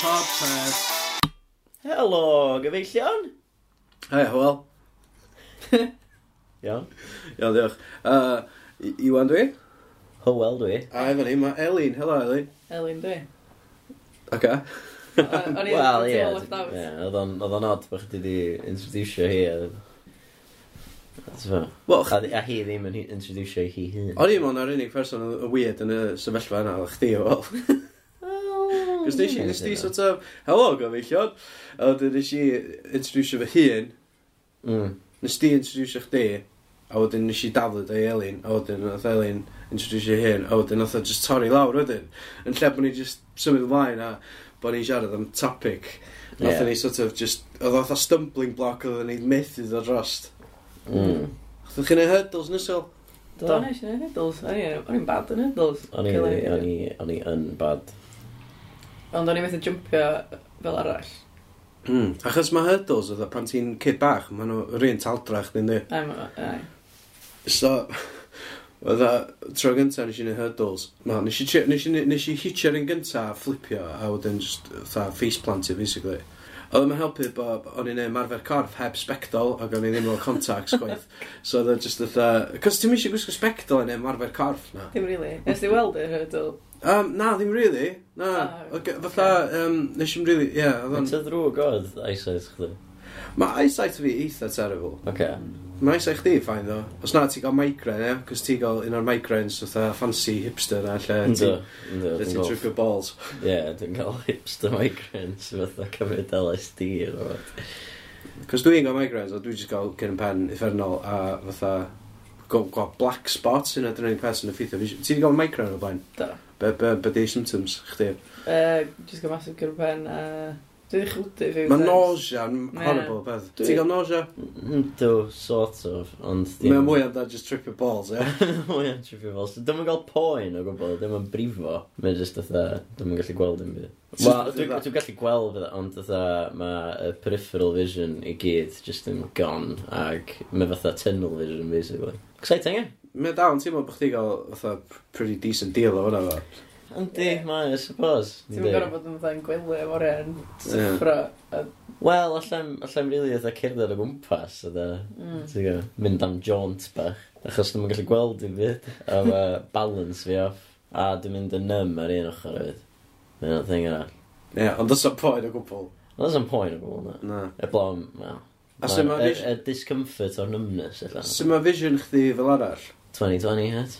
popeth. Helo, gyfeillion. Hei, hwyl. Iawn. Iawn, diolch. Uh, I- Iwan dwi. Hywel dwi. A efo ni, mae Elin. Helo, Elin. Elin dwi. Oce. O'n i'n Wel, ie. left out. ie, Oedd o'n oedd o'n odd bod chdi wedi introducio hi. A, a, Wel, a, a hi ddim yn hi- introducio hi hun. o'n i'n mwyn ar unig person y weird yn y sefyllfa yna, oedd chdi o fel. Cos nes i, nes i sort of, hello gofeision. A wedyn nes i introducio fy hun. Mm. Nes di introducio chdi. A wedyn nes i daflyd o'i Elin. A wedyn oedd Elin introducio hun. A wedyn oedd o just torri lawr wedyn. Yn lle bod ni just symud ymlaen a bod ni'n siarad am topic. Nath yeah. ni sort of just, oedd oedd a stumbling block oedd ni'n methudd o drost. Mm. Oedd chi'n ei hurdles nesol? Do, nes i'n ei hurdles. O'n i'n bad yn hurdles. O'n i'n bad. Ond o'n i methu jumpio fel arall. Mm. Achos mae hurdles oedd pan ti'n cyd bach, maen nhw'r un taldrach dyn ni. Ai, ma- ai. So, oedd a tro gyntaf nes i ni hurdles. No, nes i, tri- nes i, nes i hitio'r un gyntaf a flipio a wedyn just tha face planted basically. Oedd yma'n helpu bod o'n i'n marfer corff heb spectol ac o'n i ddim o'r contacts gwaith. So oedd o'n just oedd a... Cos ti'n mysio gwisgo spectol yn marfer corff na. Dim. Really. Nes ti weld y hurdle? Um, na, ddim really. Na, ah, okay, fatha, um, nes i'n really, ie. Yeah, Mae'n ty ddrwg oedd eyesight chdi. Mae eyesight fi eitha terrible. Okay. Mae eyesight chdi, ffain ddo. Os na, ti gael migraine, ie? Cos ti gael un o'r migraines, fatha fancy hipster na, lle ti... Ynddo, Dwi'n ti'n trwcio balls. Ie, dwi'n cael hipster migraines, fatha cymryd LSD, rhywbeth. Cos dwi'n gael migraines, a dwi'n just gael cyn yn pen effernol, a fatha... Gwab black spots, yna dyna'n un peth sy'n effeithio. Ti wedi gael migraine o'r blaen? Da. Be, be, be di symptoms, chdi? Uh, just gael massive gyda pen a... Dwi wedi chwldu fi. Mae nausea yn horrible beth. Ti gael nausea? Mm, do, sort of. Ond. Mae'n mwy am da just tripio balls, ie? Mwy am tripio balls. Dwi'n gael poen o gwbl, dwi'n mynd brifo. Mae'n just otha, dwi'n gallu gweld yn byd. Wel, dwi'n gallu gweld fydda, ond otha, mae y peripheral vision i gyd just yn gone. Ag mae fatha tunnel vision, basically. Exciting, ie? Mae dal yn teimlo bod chdi gael fatha pretty decent deal o hwnna fo. Yndi, mae, I suppose. Ti'n mynd gorau bod yn fatha yn gwylio o'r e'n syffro. Wel, allan, allan rili oedd cerdded o gwmpas, oedd e. Mm. Ti'n gwybod, mynd am jaunt bach. Achos dwi'n gallu gweld i'n fyd, a mae balance fi off. A dwi'n mynd yn nym ar un ochr hefyd. Mae'n o'n thing yna. Ie, ond dwi'n poen o gwbl. Ond that's on point o gwbl, na. Na. E blom, wel, A sy'n ma' vision... Y discomfort o'r numbness, illa. Sut mae vision chdi fel arall? 2020, het.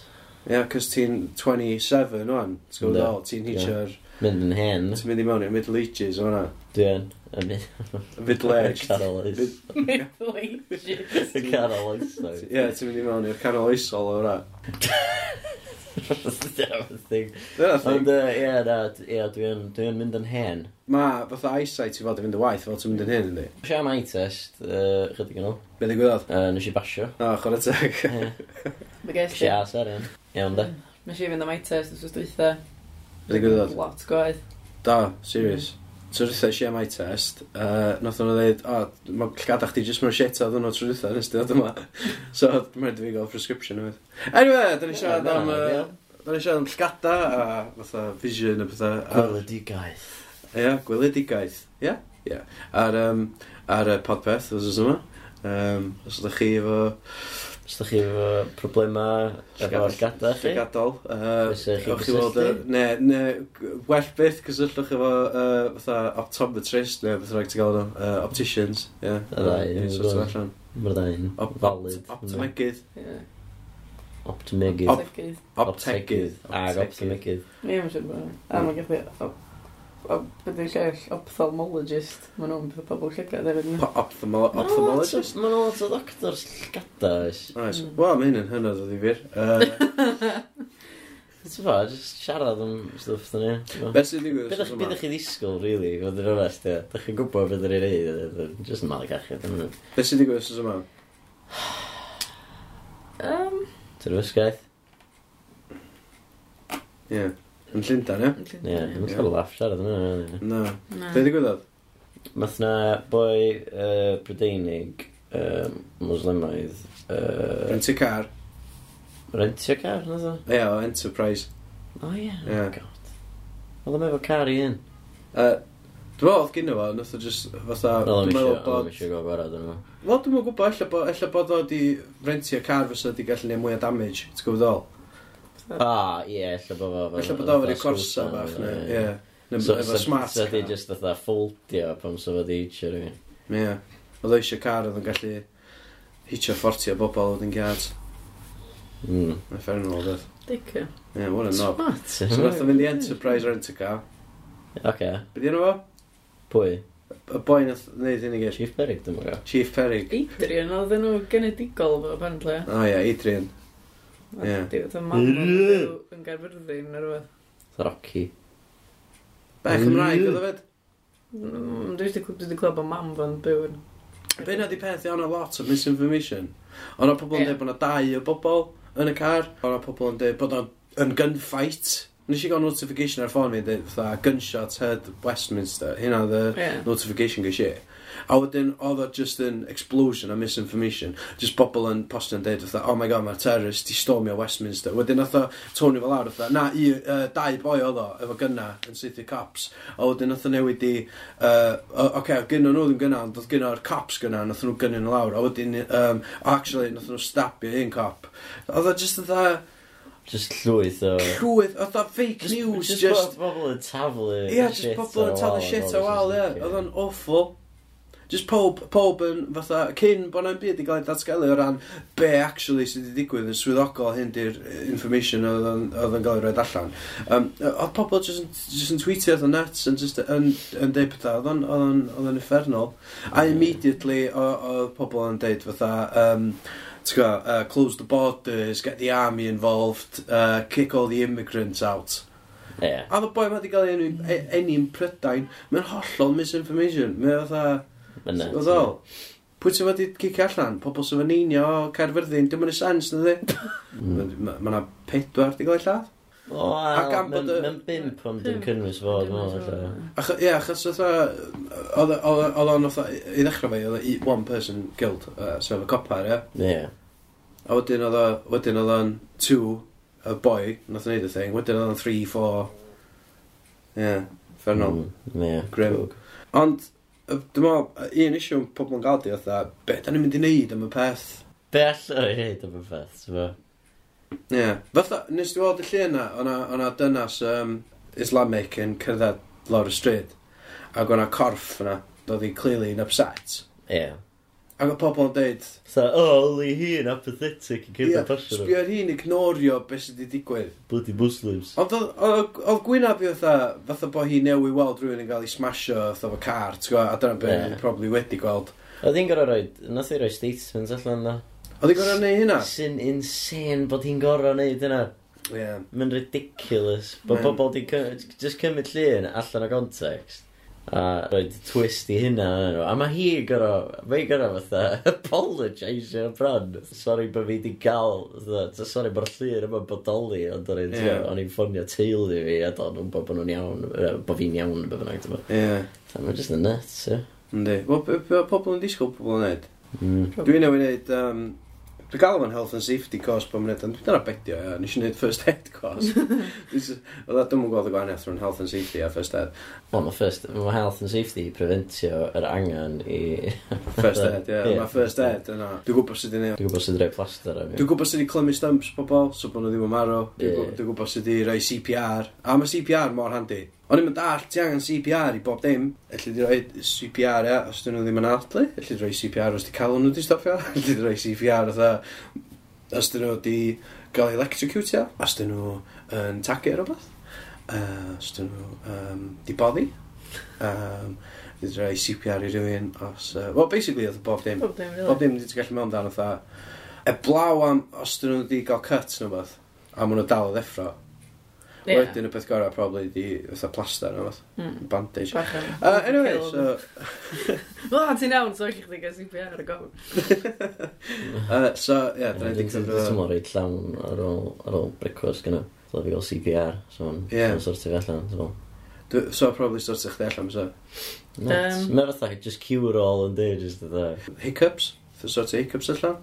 Ie, yeah, cos ti'n 27 o'n, ti'n gwybod o, ti'n hitio'r... Mynd yn hen. Ti'n mynd i mewn i'r Middle Ages o'n hwnna. Dwi yn. Y Middle Ages. Y canol oes. Middle Ages. Y canol oes. Ie, ti'n mynd i mewn i'r canol oesol o'n hwnna. Ond ie, na, ie, dwi'n dwi mynd yn hen. Ma, fatha eyesight i fod i fynd y waith, fel ti'n mynd yn hen, ynddi? Nes am eye test, uh, chydig yn ôl. Be ddigwyddodd? Uh, nes i basio. O, oh, chwer y teg. Nes i as ar un. Iawn, da. Nes i fynd am eye test, os oes dweitha. Be ddigwyddodd? Lot gwaith. Da, serious. Mm. Tro dwytha eisiau MI test, uh, nath nhw dweud, o, oh, mae llgada chdi jyst mewn shit oedd hwnnw tro dwytha nes di ddod yma. so, mae'n dwi gael prescription yma. Anyway, da ni siarad am... Da ni siarad am llgada a fatha vision a pethau. Gweledigaeth. Ie, gweledigaeth. Ie, ie. Ar, um, ar y podpeth, os oes yma. Um, os ydych chi efo Os ydych chi efo problemau efo gada chi? Llygadael. Uh, Ewch chi weld... y... Ne, ne, well byth cysylltwch efo uh, fatha optometrist, neu beth rhaid ti gael nhw, uh, opticians. Yeah. Y ddau. Mae'r ddau. Valid. Optomegydd. Optomegydd. Optegydd. Ag optomegydd. Ie, mae'n siŵr bod. A mae'n gallu Byddu llell, ophthalmologist. Mae nhw'n bydd pobl llygad hefyd. Pa- ophthalmo- Ophthalmologist? Maen nhw lot o doctors llgada, oes. Oes. Wel, mae hyn yn hynod o ddifur. Yy, Ti'n fa, jyst siarad am stwff dyn ni. Beth sy'n digwydd Beth wsos yma? ydych chi ddisgwyl, really, fod yn onest, ie. Dych chi'n gwybod beth ydych chi'n ei wneud, jyst yn mal y gachod. Be sy'n digwydd wsos yma? Um, Tyrwysgaeth. Ie. Yn Llundain, ie? Ie, ddim yn cael laff siarad yna. No. Na. Be ddigwyddodd? Math na boi uh, Brydeinig, uh, muslimaidd... Uh, Rentio car. Rentio car, na ddo? Ie, o Enterprise. O ie, yeah. oh, god. Oedd o'n efo car i un. Uh, Dwi'n meddwl oedd gynnu fo, nath o just fatha... Dwi'n meddwl. Dwi'n meddwl bod... Dwi'n meddwl bod... Meddwl bod... Dwi'n meddwl bod... Dwi'n meddwl bod... Dwi'n meddwl bod... Dwi'n meddwl bod... Dwi'n bod... Meddwl bod... Dwi'n meddwl meddwl bod... Dwi'n meddwl meddwl bod... Meddwl bod... Ah, ie, lle bod o... Lle bod o fawr corsa bach, ne, ie. So, efo smart car. Ydy just fatha ffoldio pam so fod hitio rhywun. Ie. Oedd o eisiau car oedd yn gallu hitio fforti o bobl oedd yn gad. Mm. Effernol, dweud. Dica. Ie, what a knob. Smart. So, nath o fynd i Enterprise rent a car. Oce. Be di enw fo? Pwy? Y boi nath wneud hyn i gyd. Chief Perig, dyma gael. Chief Perig. Adrian, oedd nhw genedigol, apparently. O ie, Adrian. Ie. Dwi'n mam yn Gaerfyrddin neu rhywbeth. Rocky. Be, Cymraeg oedd o fed? Mm, Dwi wedi clywed bod mam fo'n byw yn... Be na di peth, iawn o lot o misinformation. Ond o pobl yn dweud bod na dau o bobl yn y car. Ond o pobl yn dweud bod o'n gunfight. Nes i gael notification ar ffôn mi, dweud, fatha, gunshot head Westminster. Hynna oedd y notification gysi. A wedyn oedd o just yn explosion o misinformation. Just bobl yn postio'n deud fatha, oh my god, mae'r terrorist di stormio Westminster. Wedyn oedd o Tony fel ar fatha, na, i, uh, dau boi oedd o, efo gynna, yn syth i cops. A wedyn oedd o newid i, uh, oce, okay, gynna nhw ddim gynna, ond oedd gynna'r cops gynna, nath nhw gynnu nhw lawr. A wedyn, um, actually, nath nhw stabio un cop. Oedd o just fatha... Just llwyth o... Llwyth, oedd o fake just, news, just... Just bobl yn taflu... Ie, just bobl yn taflu shit o wal, ie. Oedd o'n awful. Just pob, pob yn fatha, cyn bod na'n byd i gael ei datgelu o ran be actually sydd wedi digwydd yn swyddogol hyn di'r information oedd yn cael ei roed allan. Um, oedd pobl just yn, just yn tweetio oedd yn nuts yn, just, yn, yn deud pethau, oedd yn effernol. A immediately oedd pobl yn deud fatha, um, Go, uh, close the borders, get the army involved, uh, kick all the immigrants out. Yeah. A mae boi ma wedi cael ei enw'n e-, Prydain, mae'n hollol misinformation. Mae'n fatha... Yna. Oedd ol. Pwy ti'n wedi cicio allan? Pobl sy'n faneinio o Caerfyrddin, dim ond y sens, nid i? Mae mm. yna pedwar di gael ei lladd. O, Ac am bod y- mae'n bimp ond yn cynnwys fod. dwi'n meddwl. Ach- Ie, achos oedd oedd oedd o'n oedd i ddechrau fe, oedd i- one person guild, yy, sef y copar, ie. Ie. A wedyn oedd o, wedyn oedd o'n two, y boi, nath o'n neud y thing, wedyn oedd o'n three, four, ie, yeah, Mm, Ie. Grim. Ond Dwi'n meddwl, un isio pobl yn gael di, oedd be, da ni'n mynd i wneud am y peth. Be allan i wneud am y peth, ti'n meddwl? Ie. Yeah. Fatha, nes ti weld y llun yna, o'na, ona dynas um, Islamic yn cerdded lawr y stryd, ac o'na corff yna, doedd hi clearly yn upset. Ie. Yeah. Ac oedd pobl yn dweud... So, o, oh, li hi'n apathetic yn cyrraedd yeah, pasio nhw. Sbio hi'n ignorio beth sydd wedi digwydd. Bloody Muslims. Ond oedd Gwynab i fatha, fatha bod hi newy weld rhywun yn cael ei smasho fatha fo car, ti'n gwybod, a dyna beth yeah. probably wedi gweld. Oedd hi'n gorau roi, nath hi roi statements allan na. Oedd hi'n gorau neud hynna? Sy'n insane bod hi'n gorau neud hynna. Ie. Yeah. Mae'n ridiculous. Bod di wedi just cymryd llun allan o context a roed twist i hynna yn nhw. A mae hi gyro, hi gyro fatha, apologise yn bron. Sorry bod fi wedi gael, fatha, sorry bod y llir yma bodoli, ond o'n i'n yeah. i'n ffonio teulu fi, a do'n nhw'n bod nhw'n iawn, bod fi'n iawn, bod bynnag, dyma. Ie. Mae'n just yn nuts, ie. Yndi. Wel, pobl yn disgwyl pobl yn neud. Mm. Dwi'n newid wneud, um, Dwi'n gael o'n health and safety course pan mwneud, dwi'n dyna bedio, ia, nes i wneud first aid course. Oedd dwi'n mwyn gweld y gwahaniaeth rhwng health and safety a first aid. Wel, mae first, mae health and safety i preventio yr angen i... first aid, ie, yeah, yeah. mae first aid yna. Dwi'n gwybod sydd i'n neud. Dwi'n gwybod sydd i'n rhoi plaster am Dwi'n gwybod sydd i'n clymu stumps pobl, so bod nhw ddim yn marw. Dwi'n gwybod sydd i'n rhoi CPR. A mae CPR mor handi. O'n i'n dall, ti angen CPR i bob dim. Elli di roi CPR, ia, os dyn nhw ddim yn adlu. Elli di roi CPR os di cael nhw di stopio. Elli di roi CPR oedd os dyn nhw di gael electrocutio. Os dyn nhw yn tagu rhywbeth. Uh, os dyn nhw um, di boddi. Um, di wedi rhoi CPR i rywun. os... Uh, well, basically, oedd bob dim. Bob dim, really. Dim wedi gallu mewn dan oedd E blaw am os dyn nhw wedi cael cut neu beth, a maen nhw dal o ddeffro, Yeah. Wedyn y peth gorau probably di fatha plaster neu fath. Mm. Bandage. Bach yn. Uh, anyway, so... Wel, ti'n iawn, so eich chdi gael CPR ar y gofn. uh, so, ie, yeah, dyna ni'n cyfrif. Dwi'n mor reit llawn ar ôl, ar ôl brecwrs gyda. Dwi'n fi gael CPR, so yn yeah. sortio fi allan. So, so probably sortio chdi allan, so. Um, Mae fatha, just cure all yn dweud, just the... Hiccups? Sortio hiccups allan?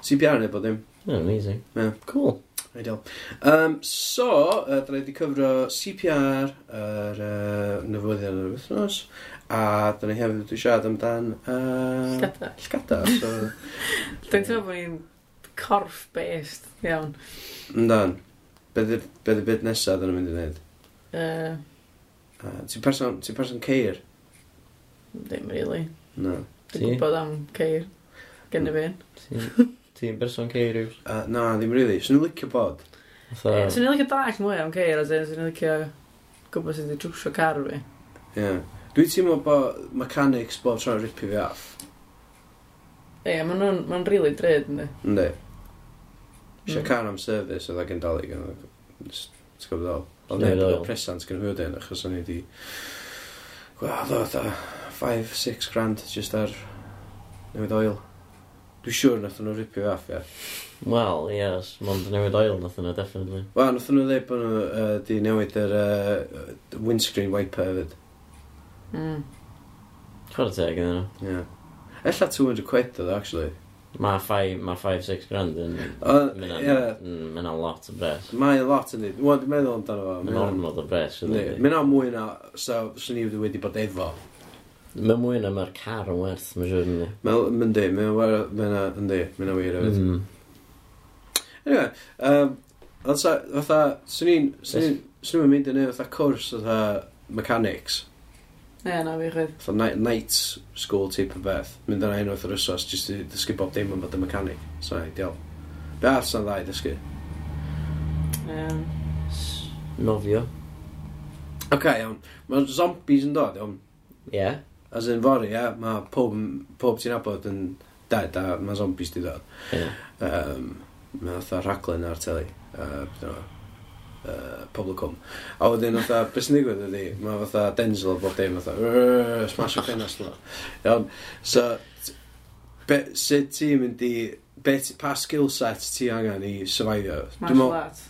CPR neu bod dim. Yeah, amazing. Yeah. Cool. Ideal. Um, so, uh, da ni wedi cyfro CPR, yr uh, nefyddion yr wythnos, a da ni hefyd wedi siarad amdan... Uh, llgada. Llgada, so... Dwi'n teimlo bod ni'n corff-based iawn. Yndan. Be dy byd nesaf dyn nhw'n mynd i wneud? Uh, uh, ti'n person, ti person ceir? Ddim, really. No. Dwi'n gwybod am ceir. Gen i hmm. fi. Ti'n berson ceir yw? Uh, na, ddim really. Swn i'n licio bod. Fatha- Swn i'n licio dallt mwy am ceir, a swn i'n licio gwybod sydd wedi trwsio car fi. Yeah. Dwi'n teimlo bod mechanics bob tro'n ripi fi off. Ie, ma'n nhw'n ma rili drud, ynddi? Ynddi. Eisiau Mm. car am service oedd ag yn dalig yn Ti'n gwybod ddol? Ond Ie, nid oedd presant gen hwyd yn achos o'n i di Wel, ddo, o, 5-6 grand just ar Newid oil Dwi'n siŵr nath nhw ripio fe off, ie. Wel, ie, yes, mond newid oil nath nhw, definitely. Wel, nath nhw dweud bod nhw uh, di newid yr uh, windscreen wiper hefyd. Mm. Chwer teg iddyn nhw. Ie. Yeah. Ella 200 quid oedd, actually. Mae 5, ma 5, 6 grand yn... Mae'n mm, yeah. lot o bres. Mae'n lot yn dweud. Wel, dwi'n meddwl amdano fo. Mae'n ormod o bres. Mae'n mwy na, so, swn i wedi bod efo. Mae mwy na mae'r car yn werth, mae'n siwr yn ni. Mae'n di, mae'n werth, mae'n di, mae'n wir hefyd. Mm. Anyway, um, fatha, swn i'n, swn i'n, swn i'n mynd i neud fatha cwrs fatha mechanics. Ie, yeah, na fi chyd. Fatha night night school type o beth. Mynd yna unwaith yr ysos, jyst i dysgu bob dim yn fod y mechanic. So, ideal. Be arth sa'n dda i dysgu? Um, Nofio. Oce, okay, iawn. Mae zombies yn dod, iawn. Ie. Yeah as in fory, ia, mae pob, pob ti'n abod yn dead a mae zombies di ddod. Yeah. Um, mae fatha raglen ar teli, uh, beth yna, uh, Publicum. A wedyn fatha, beth sy'n digwydd ydi, mae fatha Denzel bob dim, fatha, smash o ffenast yna. Iawn, so, be, sut ti'n mynd i, be, pa skill set ti angen i survivio? Smash o lat.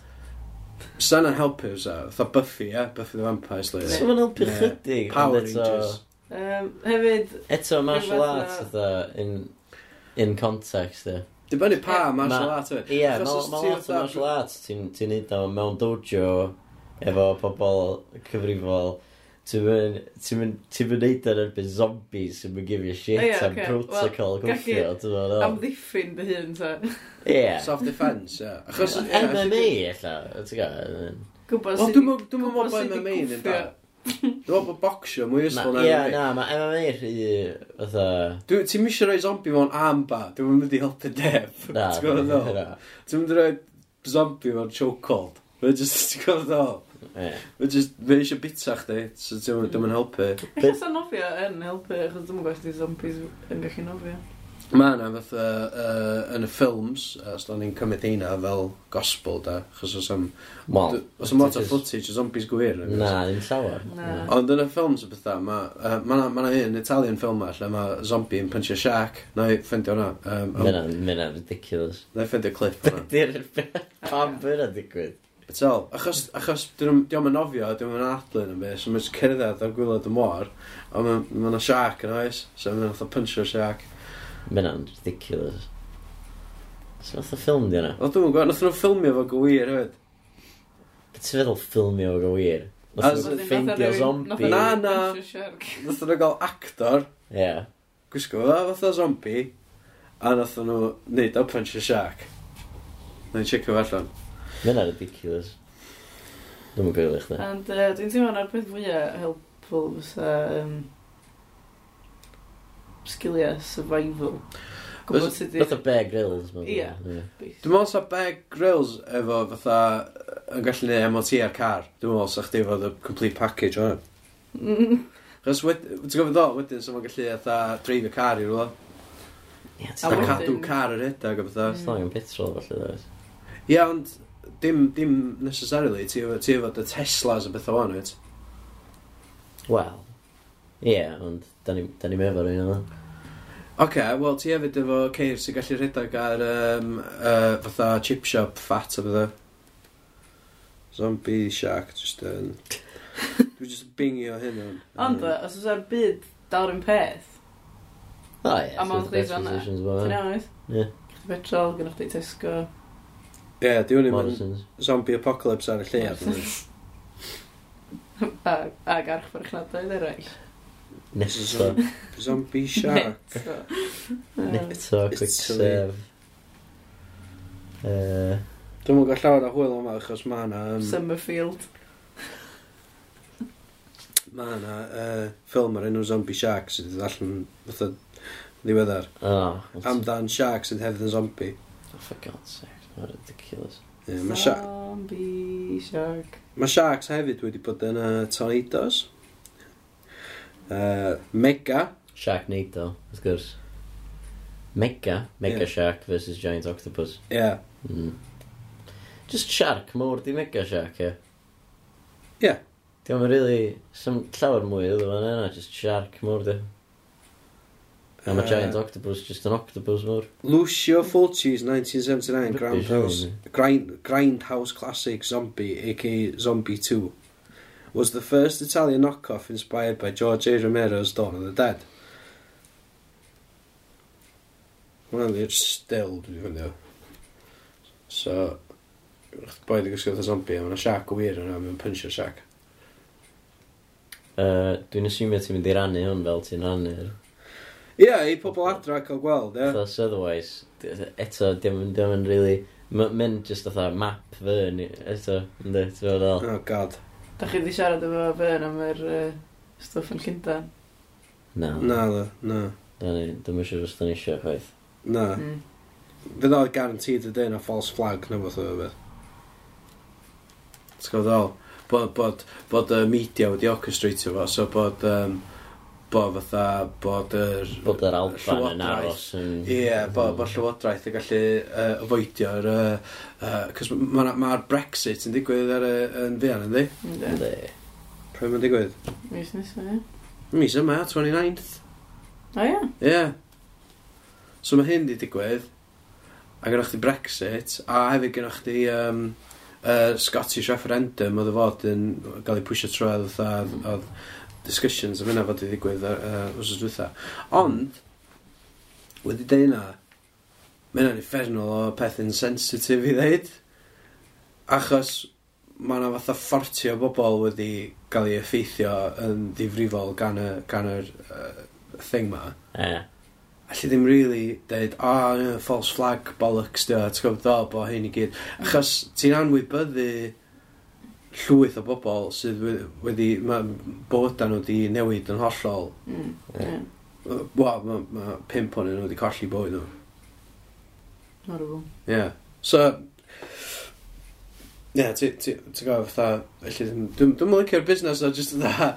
Sa'n helpu, fatha Buffy, ia, Buffy the Vampire Slayer. Sa'n helpu chydig. Power Rangers. Um, hefyd... Eto, martial arts, fatha, in, in context, e. Dibynnu pa martial arts yma. Ie, mae lot o martial arts, ti'n ti neud o mewn dojo, efo pobl cyfrifol. Ti'n mynd neud ar erbyn zombies sy'n mynd gifio shit yeah, am okay. protocol well, gwthio. Gallu amddiffyn dy hun, ta. Ie. Self-defense, ie. Achos... MMA, illa. Gwbod sy'n... Dwi'n mynd bod MMA yn dda. Dwi'n meddwl bod bocsio mwy ysgol na MMA. Ie, na, mae MMA rhy, fatha... Ti'n mysio rhoi zombie mewn armbar, dwi'n mynd i helpu neb. Na, dwi'n mynd i Ti'n mynd i rhoi zombie mewn chokehold. Mae'n just, ti'n gwybod ddol? Mae'n just, fe eisiau bita chdi, so ti'n mynd i'n helpu. Eich o'n nofio yn helpu, achos dwi'n gwybod chdi zombies yn gallu nofio. Mae yna fatha uh, yn y ffilms, os da ni'n cymryd eina fel gospel da, achos os am... Wel, os am lot o footage o zombies gwir. Na, ddim llawer. Ond yn y ffilms o bethau, mae uh, ma ma na un Italian ffilm lle mae zombie yn punch a shark. Na i ffendio hwnna. Um, mae yna ridiculous. Na i ffendio clip hwnna. Dydy'r pam byna digwydd. Betel, achos, achos diolch yn nofio, diolch yn adlyn yn beth, so mae'n cerdded ar gwylod y môr, ond a ma, yna shark yn oes, so mae'n punchio shark. Mae hynna'n ridiculous. Sut fath o ffilm di hwnna? O, dwi'n gwybod, nath nhw'n ffilmio fo gywir hefyd. Beth ti'n feddwl ffilmio fo gywir? Nath nhw'n ffeindio zombi. Na, na. Nath nhw'n gael actor. Ie. Yeah. Gwisgo fo, fath o zombi. A nath nhw neud o punch a shark. Nath nhw'n checio fo allan. Mae'n ridiculous. Dwi'n gwybod eich da. And uh, dwi'n teimlo'n ar peth fwyaf helpful fysa... Um, sgiliau survival. Gwbod sut i... Nath o Bear Grylls. Ie. Dwi'n meddwl sa Bear Grylls efo fatha yn gallu neud MOT ar car. Dwi'n meddwl sa chdi fod y complete package o'n. Mm. Chos ti'n gofyn ddol wedyn, so mae'n gallu atha dreif y car i rwla. Ie, ti'n cadw car yr edag o fatha. Ti'n angen petrol falle dweud. Ie, ond dim, dim necessarily, ti efo dy Teslas a bethau o'n wyt? Wel, ie, ond da ni'n efo rhywun o'n. Oce, okay, wel ti hefyd efo ceir sy'n gallu rhedeg ar um, uh, fatha chip shop fat o bydda. Zombie shark, just yn... Um, dwi just bingio hyn o'n... Ond, os oes ar byd dal yn peth... O ie, a ma'n chdi fanna. Ti'n iawn oes? Ie. Chdi petrol, gynnwch chdi Tesco. Ie, di hwn yn zombie apocalypse ar y llead. Ag arch farchnadau eraill. Nesa. Zombie shark. Neto, quicksave. Uh, Dwi'n mwyn gael llawer o hwyl yma achos mae yna... Um, Summerfield. Mae yna uh, ffilm ar enw Zombie Shark sydd wedi allan fatha ddiweddar. Oh, Amdan Shark sydd hefyd yn zombie. Oh, for God's sake, mae'n ridiculous. Yeah, ma zombie Shark. Mae Sharks hefyd wedi bod yn uh, tornadoes. Uh, Mega. Sharknado, wrth gwrs. Mega. Mega yeah. Shark versus Giant Octopus. Yeah. Mm. Just Shark mawr di Mega Shark, ie? Yeah. Di o'n really, some llawer mwy iddo fan yna, just Shark mawr di. A mae uh, Giant Octopus just an octopus mawr. Lucio Fulci's 1979 Grindhouse, grind, Grindhouse Classic Zombie, a.k.a. Zombie 2 was the first Italian knockoff inspired by George A. Romero's Dawn of the Dead. Hwna'n ddi'r still dwi'n hwnnw. So, boi di gysgu fatha zombie, a mae'n siac wir yna, mae'n punchio siac. Uh, dwi'n asumio ti'n mynd i rannu hwn fel ti'n rannu'r... Ie, yeah, i pobl adra cael gweld, ie. Yeah. Thos otherwise, eto, dim yn rili... Really... Mae'n just fatha map fy, ni, eto, ynddi, ti'n fawr fel? Oh god. Da chi wedi siarad efo Fern am yr uh, stwff yn Llundain? Na. Na, na, na. Da ni, dwi'n siŵr os da ni eisiau chwaith. Na. Mm. Fydd oedd garantid y dyn a false flag na fath o beth. T'w gwybod ddol? Bod, bod, bod y media wedi orchestratio fo, so bod um, bo fatha bod yr... Bod yr alban yn aros yn... Ie, yeah, bod bo llywodraeth yn gallu uh, avoidio'r... Cos uh, uh, mae'r ma, Brexit yn digwydd ar, yn fian, ynddi? Ynddi. Pryd mae'n digwydd? Mis nesaf, ie. Mis yma, 29th. O, ie? Ie. Yeah. So mae hyn di digwydd, a gynnwch chi Brexit, a hefyd gynnwch chi um, uh, Scottish referendum oedd y fod yn gael ei pwysio trwy oedd... oedd discussions am yna fod i ddigwydd uh, os oes dwytha. Ond, wedi dweud yna, mae yna'n effernol o peth insensitif i ddeud. Achos mae yna fatha ffortio bobl wedi cael ei effeithio yn ddifrifol gan, y, gan yr uh, thing ma. Yeah. Alli ddim really deud, ah, oh, false flag, bollocks, dio, ti'n gwybod, bo hyn i gyd. Achos ti'n anwybyddu llwyth o bobl sydd we- wedi, mae bywyda nhw wedi newid yn hollol. Mm. Yeah. Wel, mae ma pimp o'n nhw wedi colli bwyd nhw. Horrible. Ie. Yeah. So, ie, yeah, ti'n ti, ti gofio fatha, felly dwi'n dwi'n mwyn licio'r busnes o jyst dda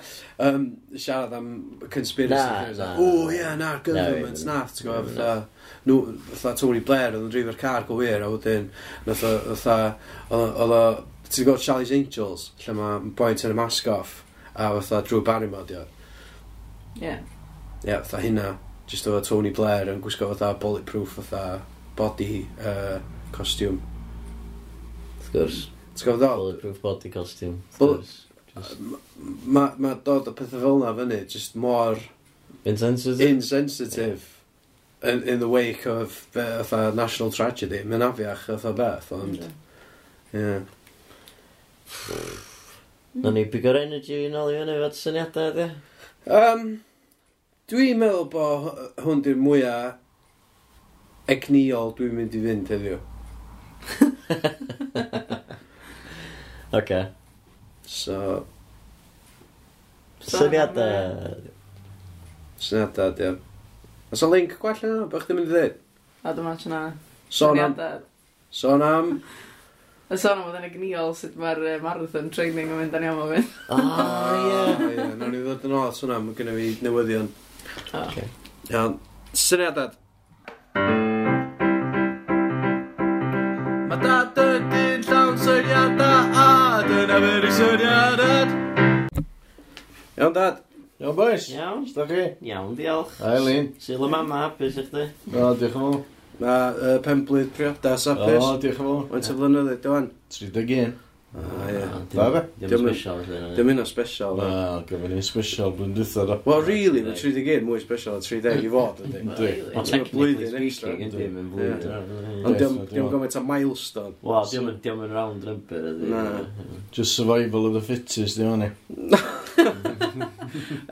um, siarad am conspiracy Na, theories. na. O, ie, na, government, na, ti'n gofio fatha, nhw, fatha Tony Blair oedd yn drifo'r car go wir, a wedyn, nath o, fatha, oedd oedd o Ti'n gweld Charlie's Angels, lle mae boi'n tynnu mask off, a fatha Drew Barrymore, dio. Ie. Ie, fatha hynna. Just efo Tony Blair yn gwisgo fatha bulletproof fatha body uh, costume. Wrth gwrs. Ti'n gwybod ddol? Bulletproof body costume. Bullet... Mae ma dod o pethau fel yna fyny, just more... Insensitive? Insensitive. Yeah. In, in the wake of fatha national tragedy. Mae'n afiach, fatha beth, ond... Yeah. yeah. Hmm. Na ni bigo'r energy yn ôl i fyny fod syniadau ydy? Um, Dwi'n meddwl bod h- hwn di'r mwyaf egniol dwi'n mynd i fynd heddiw. Oce. So, Syniadau... syniadau ydi o. Os o link gwell yna, bych ddim yn mynd i ddweud. A dyma sy'n na. Sôn am... Syniadau. Sôn am Y sôn am oedd yn y gniol sut mae'r uh, marathon training yn mynd a'n iawn o fynd. O, ie. Ie, nawr ni ddod yn ôl at hwnna, mae gennym fi newyddion. Okay. Iawn, syniadad. Mae dad yn dyn llawn syniadau, a dyna fyr i syniadad. Iawn, dad. Iawn, boys. Iawn. Sda chi? Iawn, diolch. Aileen. Syl y mama, hapus i chdi. O, diolch yn fawr. A uh, penblyd prioda, sapus. O, diolch yn fawr. Went o flynyddoedd, dywan. 31. Ah, ie. Da fe? Dim yn special. Dim yn special. Na, gyfer ni'n special blwyddyn dwytho da. Wel, really, mae 31 mwy special a 30 i fod, ydy. Ydy. Ond mae'n blwyddyn extra. Dim yn blwyddyn. Ond dim gymaint a milestone. Wel, dim yn round number, ydy. Na. Just survival of the fittest, dim hynny.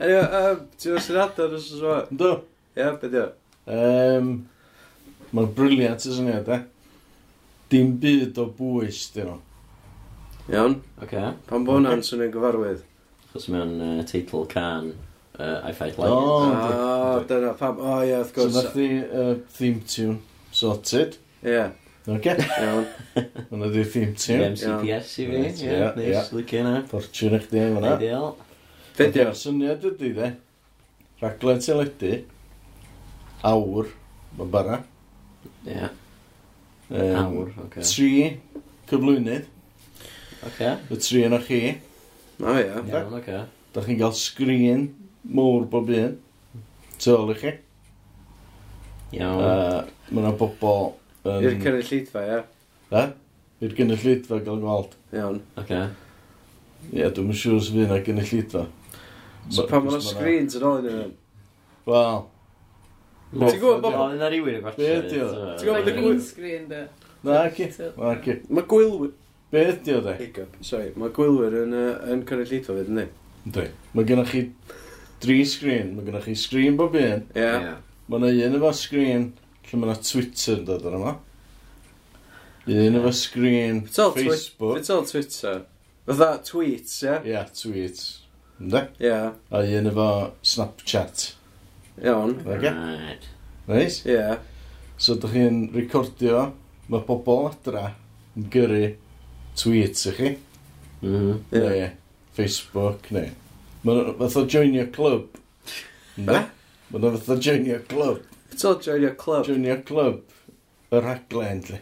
Anyway, ti'n oes yn adar os oes yma? Do. Ie, beth yw? Um, Mae'n briliant y syniad, e? Dim byd o bwys, dyn nhw. Iawn, Oce. pan bo hwnna'n swnio'n gyfarwydd. Chos mae'n uh, teitl can uh, I Fight Lions. O, O, yndi. dyna pam, o ie, wrth So gwrs. nath ni uh, theme tune sorted. Ie, Oce, iawn. Hwna di theme tune. MCPS i fi. Ie, Ie, ie. neis, lycio yna. Fortune i chdi am hwnna. Ideal. Be di O'r syniad ydy, de? Rhaglen teledu, awr, mae'n bara. Ie. Yym, Awr, oce. Tri cyflwynydd. Oce. Y tri yna chi. O ia. Iawn, oce. Da chi'n cael sgrin mowr bob un. Tu i chi. Iawn. Uh, Mae yna bobl yn... I'r cynnig llidfa, ia. Ie? I'r cynnyllidfa gael gweld. Iawn. Oce. Ie, dwi'n siŵr sy'n fydd yna gynnyllidfa. So Ma- pan ma'n screens yn ôl i nhw. Wel, Ti'n gwybod bod... Oedd yna rhywun yn gwartio. Be ydi o? Ti'n gwybod bod y green screen de. Na, ci. Na, ci. Mae gwylwyr... Be ydi o de? Hiccup. Sorry, mae gwylwyr yn, uh, yn cynulleidfa fyd, ynddi? Ynddi. Mae gennych chi dri screen. Mae gennych chi screen bob un. Ie. Yeah. Yeah. Mae yna un efo screen lle mae yna Twitter yn dod ar yma. Un efo screen Facebook. Beth o'n Twitter? Fytha tweets, ie? Yeah? Ie, yeah, tweets. Ynddi? Ie. Yeah. A un efo Snapchat. Iawn. Okay. Right. Neis? Ie. Yeah. So, dych chi'n recordio, mae bobl adra yn gyrru tweets i chi. Mm -hmm. yeah. Neu Facebook, neu... Mae'n fath o joinio club. Be? Mae'n fath o joinio club. Beth o joinio club? Joinio club. Y rhaglen, lle.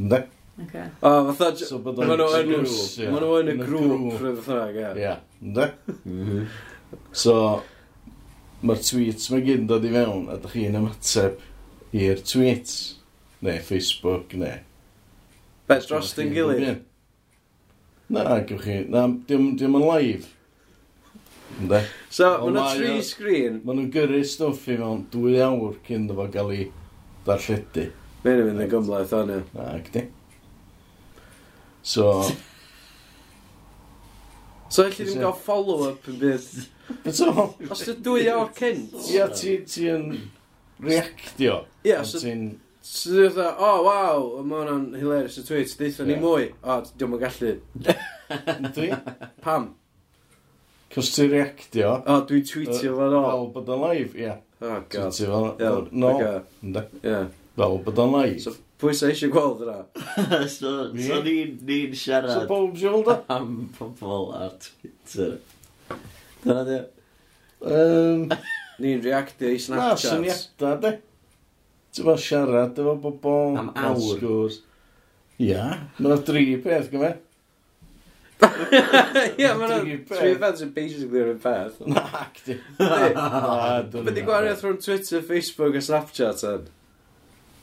Ynda? Okay. O, oh, fatha... So, bod o'n grŵp. Mae nhw yn y grŵp, grŵp. rhywbeth yna, ie. Ie, ynda? Mm-hmm. So, mae'r tweets mae gyd yn dod i fewn a dych chi'n ymateb i'r tweets neu Facebook neu Bet dros dyn gilydd? Na, gywch chi, na, diwm, diwm yn live. Ynde? So, mae yna tri sgrin. Mae nhw'n gyrru stwff i mewn dwy awr cyn fo gael ei darlledu. Mae'n mynd yn gymlaeth o'n yw. Na, gdi. So... So, allai ddim gael follow-up yn bydd Beth o? Os ydw dwy awr cynt. Ia, ti ti yn reactio. Ia, so... Ti'n... So dwi'n dweud, o, oh, waw, mae hwnna'n hilarious y tweet, deitha ni mwy. O, diolch yn gallu. Dwi? Pam? Cos ti'n reactio. O, dwi'n tweetio fan o. Fel bod o'n live, ia. Oh, god. Fel, fan No. Ie. Fel bod o'n live. So, pwy sa eisiau gweld yna? so, so ni'n siarad... So, bob siolda? Am pobl ar Twitter. Dyna di. Um, Ni'n reactio i na, Snapchat. syniadau, de. Ti'n fawr siarad efo bobl... Am awr. Asgwrs. Ia, mae'n dri peth, gyfe. Ie, mae'n Dri peth. tri fans yn basically yr un peth. Na, acti. Mae di gwariaeth rhwng Twitter, Facebook a Snapchat yn.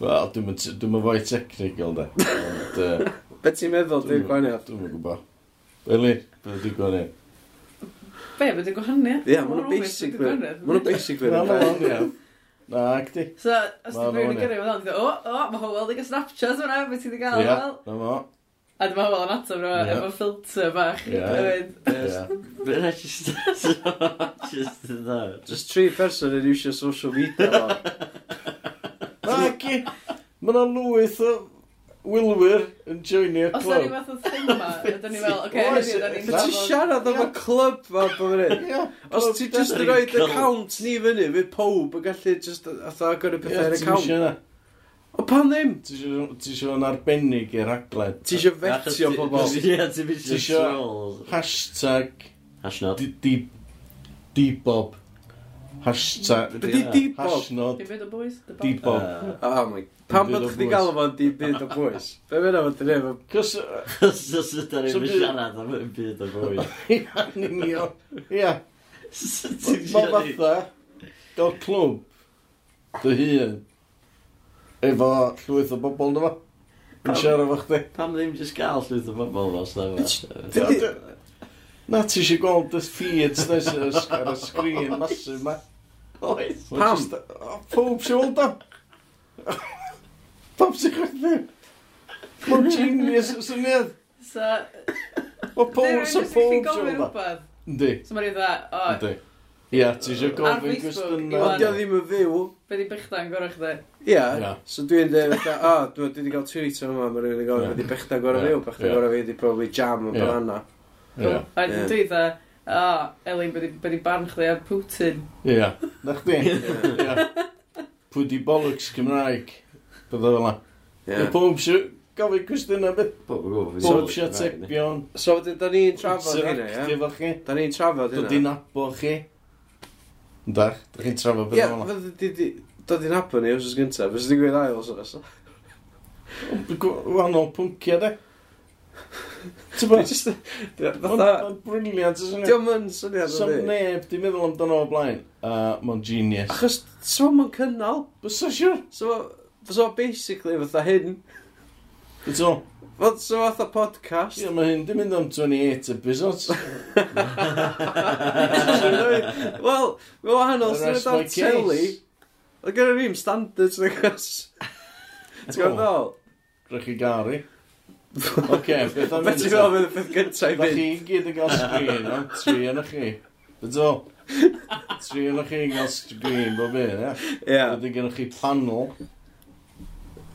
Wel, dwi'n mynd- dwi'n fwy technical, de. Ond, yy, Be ti'n meddwl dwi'n dwi'n gwaniad? dwi'n mynd gwybod. Eli, be di gwneud. Be, bod yn gwahaniaeth? Ie, maen nhw'n basic. Maen nhw'n basic fe. Maen nhw'n Na, acti. So, os ti'n rhywun yn gyrru fod o'n o, o, mae Howell wedi cael snapchat fyna, beth ti wedi gael, Ie, na mo. A dyma Howell yn ato fyna, efo filter bach. Ie. Fyna just... Just dda. Just tri person yn iwsio social media. Na, ac i... Mae yna lwyth o wylwyr yn joinio'r clwb. Os o'n i fath o thema, ydyn ni fel, oce, heddiw, da ni'n trafod. Ti siarad am y clwb ma, bod Os ti just yn rhoi'r account ni fyny, fydd pob yn gallu just atho agor y pethau'r account. O pan ddim? Ti eisiau yn arbennig i'r aglen. Ti eisiau fetio pobol. Ti eisiau hashtag... Hashnod. Debob. Hashtag... Be di Debob? Hashnod. Be di boys? Debob. Uh. Oh my Pam bod chdi gael o'n di byd o bwys? Be mynd fod yn efo? Cos... Cos ydyn ni'n siarad am dim byd o bwys. Ia'n union. Ia. Mae fatha, gael clwb, dy hun, efo llwyth o bobl na fo. Yn siarad efo chdi. Pam ddim jyst gael llwyth o bobl fo, Stafell? Na ti eisiau gweld y feeds ar y sgrin masif ma. Pam? Pob sy'n weld o? Pam sy'n chwerthin? Mae'n genius yn syniad. So... Mae pob sy'n pob sy'n rhywbeth. Yndi. So mae'n rhaid o... Yndi. Ia, ti eisiau gofyn cwestiwn na. Ond oedd ddim yn fyw. Be di bechda'n gorau chdi? Ia, so dwi'n dweud, o, dwi wedi cael tweet yma, mae rhywun i gofyn, be di bechda'n gorau fyw, bechda'n gorau fyw, di probably jam yn banana. Ia. A dwi dda, o, Elin, be di barn chdi ar Putin. Ia, na chdi? Ia. Pwy di bollocks Cymraeg. Bydd fel la. Ie. Pob sy'n gofyn cwestiynau bydd. Pob Pob sy'n atebion. So, wedyn, da ni'n trafod hynna, ia? ie? efo chi. Da ni'n trafod Dod i hynna. nabo chi. Ydach, da chi'n trafod Ie, bydd o'n la. fyddi- di- dod i'n happen ni, os oes gyntaf, fes ti'n gweud ail os oes. Wahanol pwnciau, de. Ti'n bod? Just, fatha, Mae'n briliant, ys syniad. diolch yn syniad o Sam di. neb, di meddwl amdano o blaen. A, mae'n genius. Achos, so mae'n cynnal. Bysa siwr? So, So basically fatha hyn. Beth o? Fod so fatha podcast. Ie, mae hyn di mynd am 28 episodes. Wel, mae wahanol sy'n mynd am teli. Oedd gen i ddim standards na gos. Ti'n gwybod ddol? Rwych chi gari. Oce, beth am mynd? Beth am mynd y peth gyntaf i fynd? Chi gyd yn cael sgrin, o? Tri yn chi. Beth o? Tri yn chi gael sgrin, bob un, ie? Ie. Wedyn gennych chi panel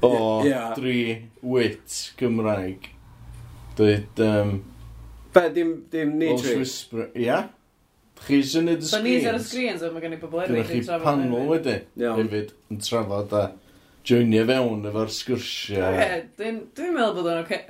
o yeah. dri wit Gymraeg. Dweud... Um, Be, dim, dim ni tri? Ia. Yeah. Chi sy'n neud y screens. Ni ar y screens, ond mae gen i bobl eraill yn trafod. panel wedi, hefyd, yn trafod a joinio fewn efo'r sgwrsiau. Ie, dwi'n meddwl bod o'n oce.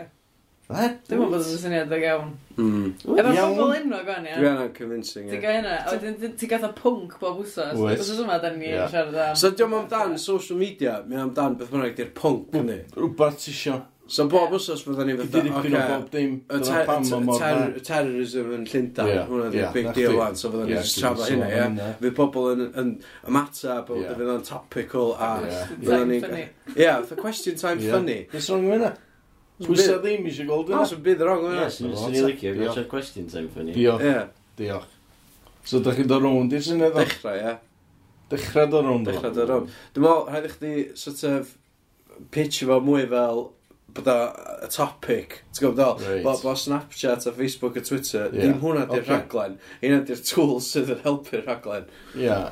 Dwi'n meddwl bod o'n syniad ag iawn. Mm. Efo Efo'r bobl enwog o'n ia. Dwi anna'n convincing, ie. Ti'n gael hynna, a wedyn ti'n gael pwnc bob wsos. Wyt. Wsos yma, da yn siarad am. So, diolch am dan social media, mi amdan beth bynnag di'r pwnc, ni. Rwbeth ti isio. So bob wsos fydda ni fydda... Di dipyn o bob dim. Y terrorism yn Llundain, hwnna di big deal wan, so fydda ni just trafod hynna, ie. Fydd pobl yn ymatab, fydd o'n topical, a... Fydda ni... Ie, the question time funny. Beth sy'n rhwng yna? Twisa ddim eisiau gweld yna. Os yw'n bydd rong yna. Yes, yw'n ni'n licio gwneud question time ffynnu. Diolch. Yeah. Diolch. So, da chi'n dod rownd i'r syniad o? Dechrau, ie. Dechrau dod rownd o? Dechrau dod rownd. Dwi'n meddwl, rhaid i chdi, sort of, pitch fo mwy fel bod o a topic, ti'n gwybod dal? Right. Bod bo Snapchat a Facebook a Twitter, yeah. ddim hwnna di'r okay. rhaglen. Hynna di'r tools sydd yn helpu'r rhaglen. Ie, yeah.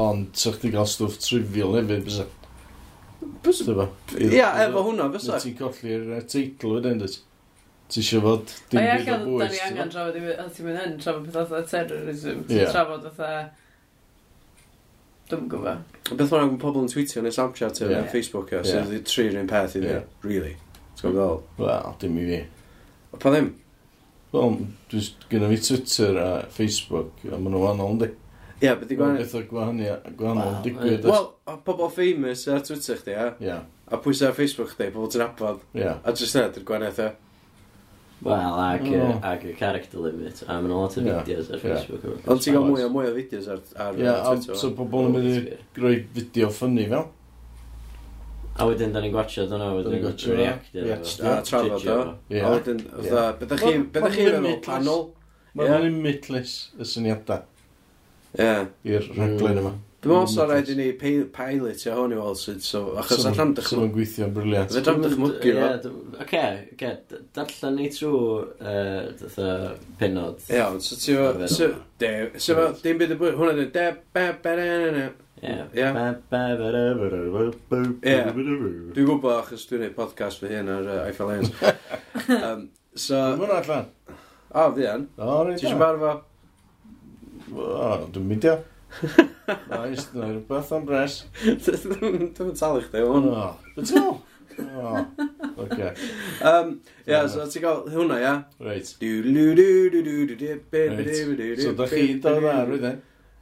ond sa'ch di gael stwff trivial hefyd, bysa? Ie, efo hwnna, fysa. Ti'n colli'r teitl wedyn, dwi. Ti eisiau fod dim byd o bwys. Da ni angen trafod, a ti'n mynd yn trafod pethau fatha terrorism. Ti'n trafod fatha... Dwi'n gwybod. Beth o'n gwybod pobl yn tweetio yn y Snapchat yeah. neu Facebook o, sydd wedi tri'r un peth i fi, really. Ti'n gwybod fel? Wel, dim i fi. O Pa ddim? Wel, dwi'n gynnu fi Twitter a Facebook, a maen nhw'n wahanol, ynddi? Ie, yeah, byddi gwahanol. Beth o gwahanol, gwahanol digwydd. Wel, pobl famous ar Twitter chdi, ia? Ie. A pwysau ar Facebook chdi, pobl ti'n abod. Ie. A jyst yna, dy'r gwahaniaeth e. Wel, ag ac, oh. ac y character limit. A mae'n lot o fideos ar Facebook. Ond ti'n gael mwy o mwy o fideos ar, ar yeah, Twitter. Ie, so pobl yn mynd i roi fideo ffynnu fel. A wedyn, da ni'n gwachio, da ni'n wedyn reactio. A trafod o. A wedyn, bydda chi'n feddwl panel. Mae'n limitless y syniadau. Yeah. I'r rhaglen yma. Dwi'n meddwl sa'n rhaid i ni pi- pilot ia hwn i weld sydd, so, achos so, allan dychmygu. So'n gweithio yn briliant. Fe dram dychmygu fo. Oce, oce, darllen ni trwy dytha penod. Iawn, so ti fo, so, de, so fo, dim byd y bwyd, hwnna dyn, de, be, be, ne, ne, ne. Dwi'n gwybod achos dwi'n gwneud podcast fy hyn ar uh, Eiffel Lions. um, so... Mae'n allan. O, fi an. O, reit. Ti'n siarad fo? Dwi'n mydio. Na, i ddweud rhywbeth am bres. Dwi'n talu chdi, hwn. Dwi'n talu? Oh, okay. um, Ia, so ti'n cael hwnna, ia? Reit. So da chi dod ar, wydde?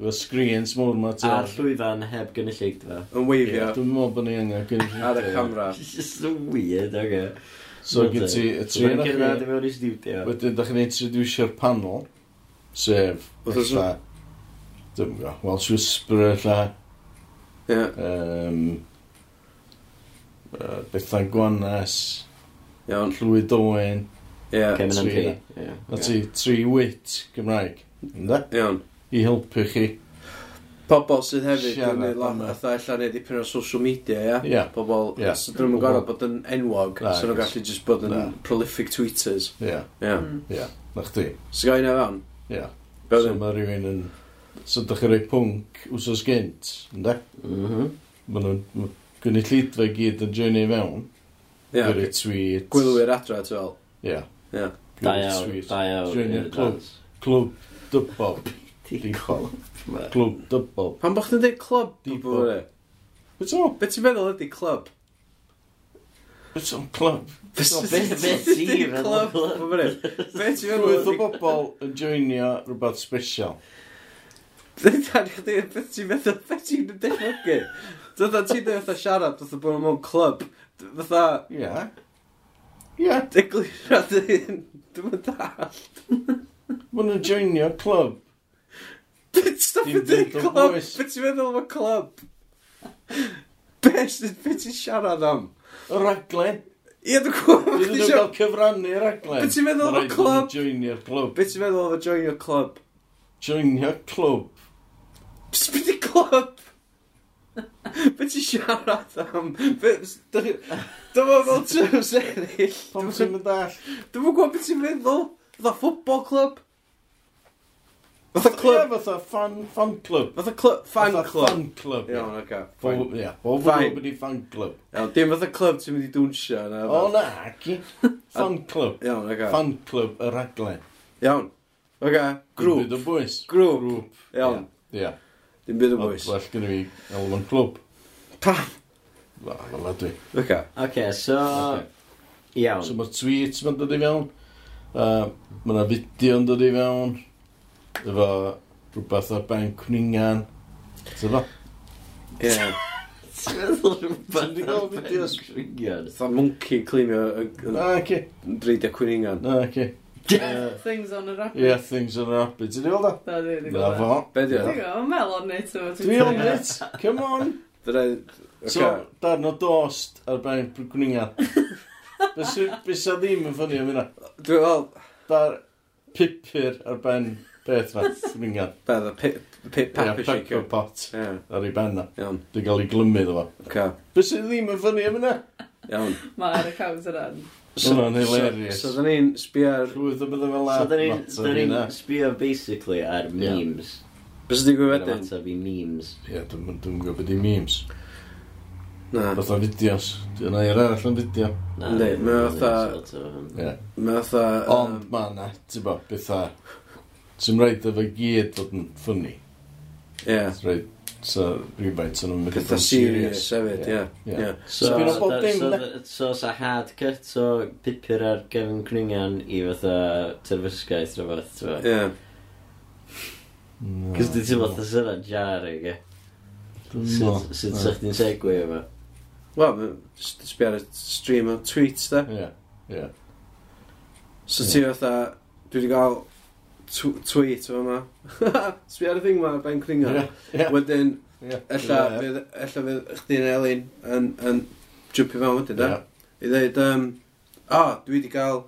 Efo screens mor ma ti. A'r llwyfan heb gynulleid fe. Yn weifio. Dwi'n meddwl bod ni angen gynulleid. Ar y camera. Just weird, oge. So gyd ti... Dwi'n gynulleid i mewn i studio. Wedyn, da chi'n introducio'r panel. Sef, eitha, dwi'n gwybod Welsh Whisperer eitha. Ie. Um, uh, Bethan Gwanas. Iawn. Llywyd Owen. Ie. Kevin Tri, Ie. Na ti, tri wit Gymraeg. Ynda? Iawn. I helpu chi. Pobl sydd hefyd yn gwneud lot, fatha allan neud dipyn o social media, ia? Ie. Pobl, so dyn nhw'n gorau bod yn enwog, so nhw'n gallu just bod yn prolific tweeters. Ie. Ia. Ie. Na chdi. Sgai na fewn? Ie. So mae rhywun yn... So dych chi'n rhoi pwnc wsos gynt, ynddo? Mhm. Mae nhw'n gwneud llidfa gyd yn journey fewn. Ie. Gwyri tweet. Gwylwyr adra, ti fel? Ie. Ie. Da iawn, da iawn. Journey clwb. Clwb dybol. Di clwb. Clwb dybol. Pan bych chi'n dweud clwb? Di bwyd. Beth ti'n meddwl ydy clwb? Beth o'n clwb? Beth ti'n clwb? Beth ti'n Rwyth o bobl yn joinio rhywbeth special. Beth ti'n meddwl? Beth ti'n dychmygu? Dyna ti'n dweud fatha siarad fatha bod mewn clwb. Fatha... Ie. Ie. Deglir dy hyn. Dwi'n mynd allt. Mae'n yn joinio clwb. Beth stop yn dweud clwb? Beth ti'n meddwl am y clwb? Beth ti'n siarad am? raglen. Ie, dwi'n gwybod. Dwi'n dwi'n cael cyfrannu raglen. Beth ti'n meddwl o'r clwb? Joinio'r clwb. Beth ti'n meddwl o'r your clwb? Joinio'r clwb. Beth ti'n clwb? Be ti'n siarad am? Dyma fel terms ennill. Pam ti'n mynd all? Dwi'n gwybod beth ti'n meddwl. Dda football club. Fatha club. Ie, fatha fan, fan club. Fatha club, fan fatha club. fan club. Ie, Iawn, oce. Ie, bob yn mynd i fan club. Iawn, dim fatha club ti'n mynd i dwnsio. O na, ac Fan club. Iawn, oce. Fan club y raglen. Iawn. Oce, grŵp. Dim byd o bwys. Grŵp. Grŵp. Iawn. Ie. Dim byd o bwys. Well gen i fi yn club. Pam? Na, na dwi. Oce. Oce, so... Iawn. So mae'r tweets ma'n dod i fewn. Uh, mae yna fideo yn dod i fewn efo rhywbeth ar ben cwningan. Ti'n fo? Ie. Ti'n meddwl rhywbeth ar ben cwningan? Tha monkey climio Na, ci. Dreidio cwningan. Na, ci. Things on a rapid. Yeah, things on a rabbit. Ti'n gweld o? Da, di, di. Na, fo. Be di o? Ti'n gweld, mel on it. Dwi on it. Come on. So, darn o dost ar ben cwningan. Bys a ddim yn ffynnu am hynna. Dwi'n gweld. Dar pipur ar ben Beth na, mingan. Be, the pip, pip paper shaker. Ie, pot. Ie. Ar ei ben na. Iawn. Dwi'n gael ei glymu ddo fo. Oce. Be sydd ddim yn ffynnu am yna? Iawn. Mae ar Mae'r account yna. Hwna'n hilarious. So, so dyn ni'n sbio ar... Rwydd o bydde fel la. So, dyn ni'n sbio basically ar memes. Be sydd wedi gwybod wedyn? Yna i memes. Ie, dwi'n gwybod beth i memes. Na. Fatha fideos. Dwi'n air arall yn fideo. Na. Ynddi, mae fatha... Mae fatha... Ond mae na, ti'n bo, bethau Sy'n rhaid efo gyd fod yn ffynnu. Ie. Rhaid so rhywbeth sy'n mynd yn serious hefyd, ie. So, so, so, so sa hard cut o pupur ar gefn cwningan i fatha terfysgaeth rhywbeth, ti'n fawr? Ie. Cys di ti fatha sy'n rhaid jar i ge. Sut sa'ch di'n segwi efo? Wel, sbi ar y stream o tweets da. Ie, ie. So ti fatha, dwi wedi cael tweet o yma. Sbi ar y thing yma, Ben Cringo. Yeah, yeah. Wedyn, yeah. ella fydd, ella fydd chdi'n Elin yn, yn jwpio fewn wedyn, da? Yeah. I ddeud, um, o, oh, dwi wedi cael,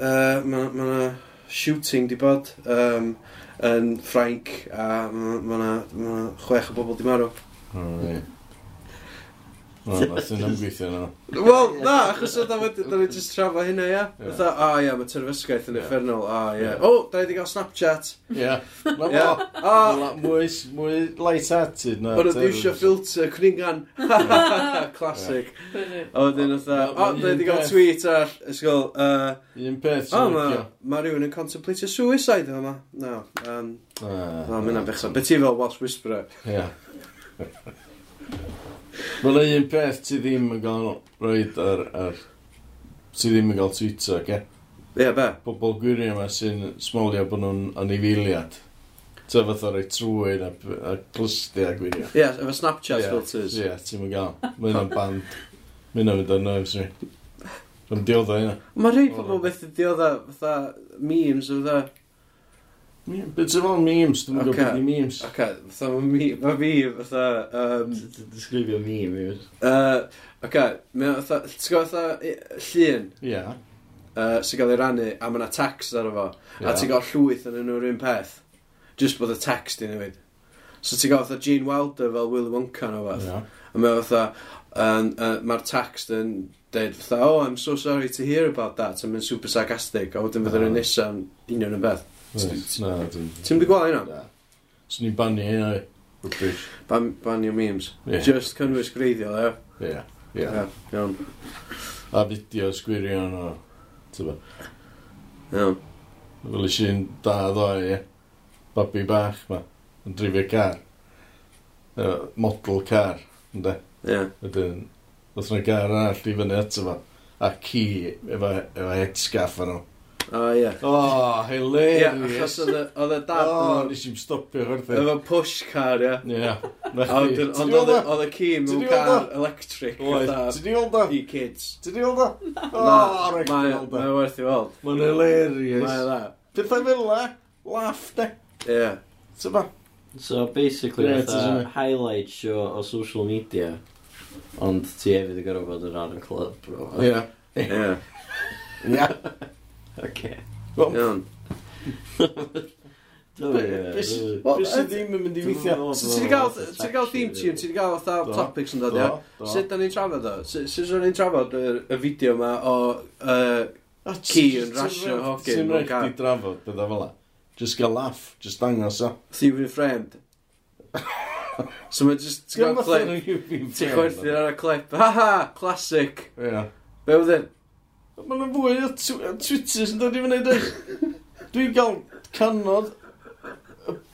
uh, mae yna ma shooting di bod um, yn Ffrainc a mae yna ma chwech o bobl di marw. Oh, right. Sy'n ymgweithio nhw. Wel, na, achos oedd am wedyn, da ni jyst trafod hynna, ia. Fytha, o ia, mae terfysgaeth yn effernol, o ia. O, da ni wedi cael Snapchat. Ia. Ia. Mwy, mwy light-hearted na. Ond oedd eisiau filter cwningan. Classic. A wedyn oedd, o, da ni wedi cael tweet ar, ysgol, Un peth sy'n licio. Mae rhywun yn contemplate suicide yma. No, um, uh, no, mae'n abech. Beth ti fel Welsh Whisperer? Ia. Mae yna un peth ti ddim yn gael roed ar... ar ti ddim yn gael Twitter, ge? Ie, yeah, be? Pobl gwirio yma sy'n smolio bod nhw'n anifiliad. Ta fath o'r ei trwy'n a, a glysti a gwirio. Ie, yeah, efo Snapchat yeah. filters. Ie, yeah, ti'n mynd gael. Mae hynna'n band. Mae hynna'n mynd ar nerves ni. Rwy'n diodda hynna. Mae rhai pobl beth diodda fatha memes o fatha Be ti'n fawr memes? Dwi'n gwybod beth i memes. Ac, fatha, mae fi, fatha... Um, Disgrifio meme, yw. Uh, ac, mae fatha, ti'n gwybod fatha llun? Ie. Yeah. Uh, sy'n cael ei rannu, a mae yna text ar efo. Yeah. A ti'n gael llwyth yn nhw'r un peth. Just bod y text i newid. So ti'n gael fatha Gene Wilder fel Willy Wonka neu fath. Yeah. A mae fatha, um, uh, mae'r text yn dweud fatha, oh, I'm so sorry to hear about that. A mae'n super sarcastic. A wedyn fydd yr un nesaf, union yn beth. Ti'n mynd i gweld hynna? Na. Swn i'n bannu hynna rubbish. Ban, bannu memes. Yeah. Just cynnwys greiddiol, ie? Ie, ie. Iawn. A fideo sgwirion o... Tyfa. Iawn. Fel eisiau'n da ddoe, ie. Babi bach, ma. Yn drifio car. Uh, model car, ynddo? Ie. Yeah. Wedyn, oedd yna gar arall i fyny eto fo. A ci efo, efo headscarf arno. O, ie. O, hilarious. Ie, achos oedd y dad... O, nes i'n stopio wrth. Efo push car, ie. Ie. Ond oedd y ci mewn car electric. Oedd. Ti di weld o? I kids. Ti di weld o? O, rhaid i weld o. Mae'n werth i weld. Mae'n hilarious. Mae'n dda. Pethau fel la, Laff, de. Ie. Tyma. So, basically, fatha highlight show o social media. Ond ti hefyd yn gorfod bod yn rhan yn club, bro. Ie. Ie. Ie. Oce. Iawn. Bys i ddim yn mynd i weithio. So ti wedi cael, ti wedi cael theme tune, ti wedi cael fatha topics yn dod, ia? Sut da ni'n trafod o? Sut da ni'n trafod y fideo yma o ci yn rasio hogyn? Ti'n rhaid i drafod, bydda fel la. Just gael laff, just dangos o. Theory framed. So mae just, ti'n gael clip, ti'n chwerthin ar y clip, ha ha, classic. Ie. Be oedd e? Mae yna fwy o Twitter sy'n dod i fyny dweud. Dwi'n cael canod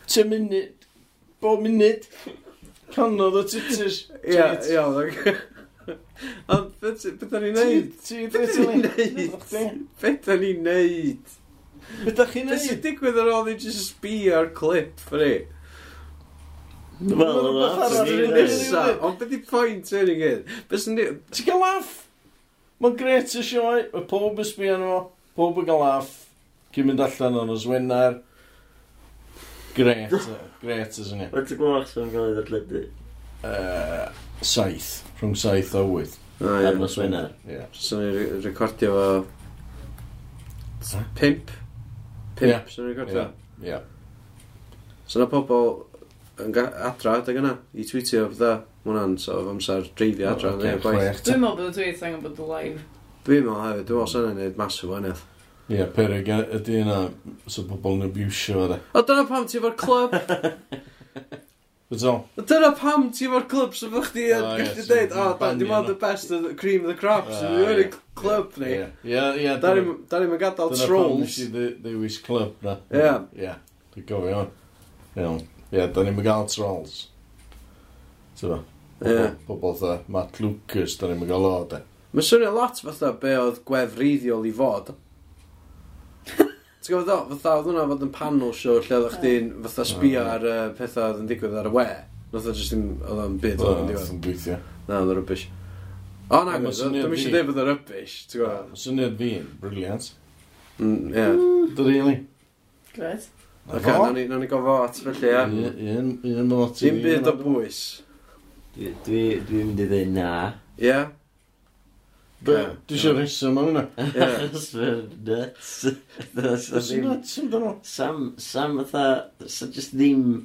y munud, bob munud, canod o Twitter. Ia, iawn. Ond beth da ni'n neud? Beth da ni'n neud? Beth da ni'n neud? Beth da chi'n neud? Beth sy'n digwydd ar ôl i just sbio ar clip, ffri? Wel, yna. Ond beth di pwynt hyn i gyd? Beth sy'n... Ti'n gael laff? Mae'n gret y sioe, y pob yn sbio nhw, pob yn gael laff, cyn mynd allan o'n oswenar. Gret, gret ys yna. Faint y gloch sy'n cael ei ddadledu? Uh, saith, rhwng saith o wyth. O, ie, yn oswenar. Ie. So ni'n recordio fo... Pimp? Pimp, yeah. so ni'n recordio? Ie. Yeah. So na pobl yn ga- adra adeg yna i tweetio fydda. Ma' hwnna'n sort of amser dreifio adra neu o gwaith. Dwi'n meddwl bod y tweet angen bod yn live. Dwi'n meddwl hefyd, dwi'n meddwl sy'n neud masif o eneth. Ie, peryg ydy yna, so pobl yn abusio fe. O dyna pam ti efo'r clwb! Fy? O dyna pam ti efo'r clwb sy'n fwych chi yn O, ie, gallu so dweud, o, da, banio dim ond y nhw." best of the cream of the crop, Ah, sy'n yw'r ie. clwb ni. Ie, ie. Da ni'n dyna- mynd gadael Dyna pam nes i dde- ddewis clwb na. Ie. Ie, dwi'n gofio hwn. Iawn. Ie, yeah, da ni'n gael trolls. Ti'n Ie. Pobl dda, Matt Lucas, da ni'n gael o, de. Mae swnio lot fatha be oedd gwefriddiol i fod. Ti'n gwybod o, fatha oedd hwnna fod yn panel show lle oedd chdi'n fatha sbio ar uh, pethau oedd yn digwydd ar y we. Noth oedd jyst ddim, oedd o'n byd oedd yn diwedd. Oedd yn gweithio. Na, oedd yn rybys. O, na, dwi'n eisiau dweud bod yn rybys, ti'n gwybod. Syniad fi'n briliant. Mm, ie. Dy rili. Gret. Ok, na ni, na ni gael fot, felly, ie. Un, un mot. Dim byd o bwys. Dwi'n dwi, dwi mynd i ddweud na. Ie. Be? Dwi eisiau rheswm am hynna. Achos fe'r nuts. Os sy'n nuts amdano? Sam, Sam fatha, sa just ddim...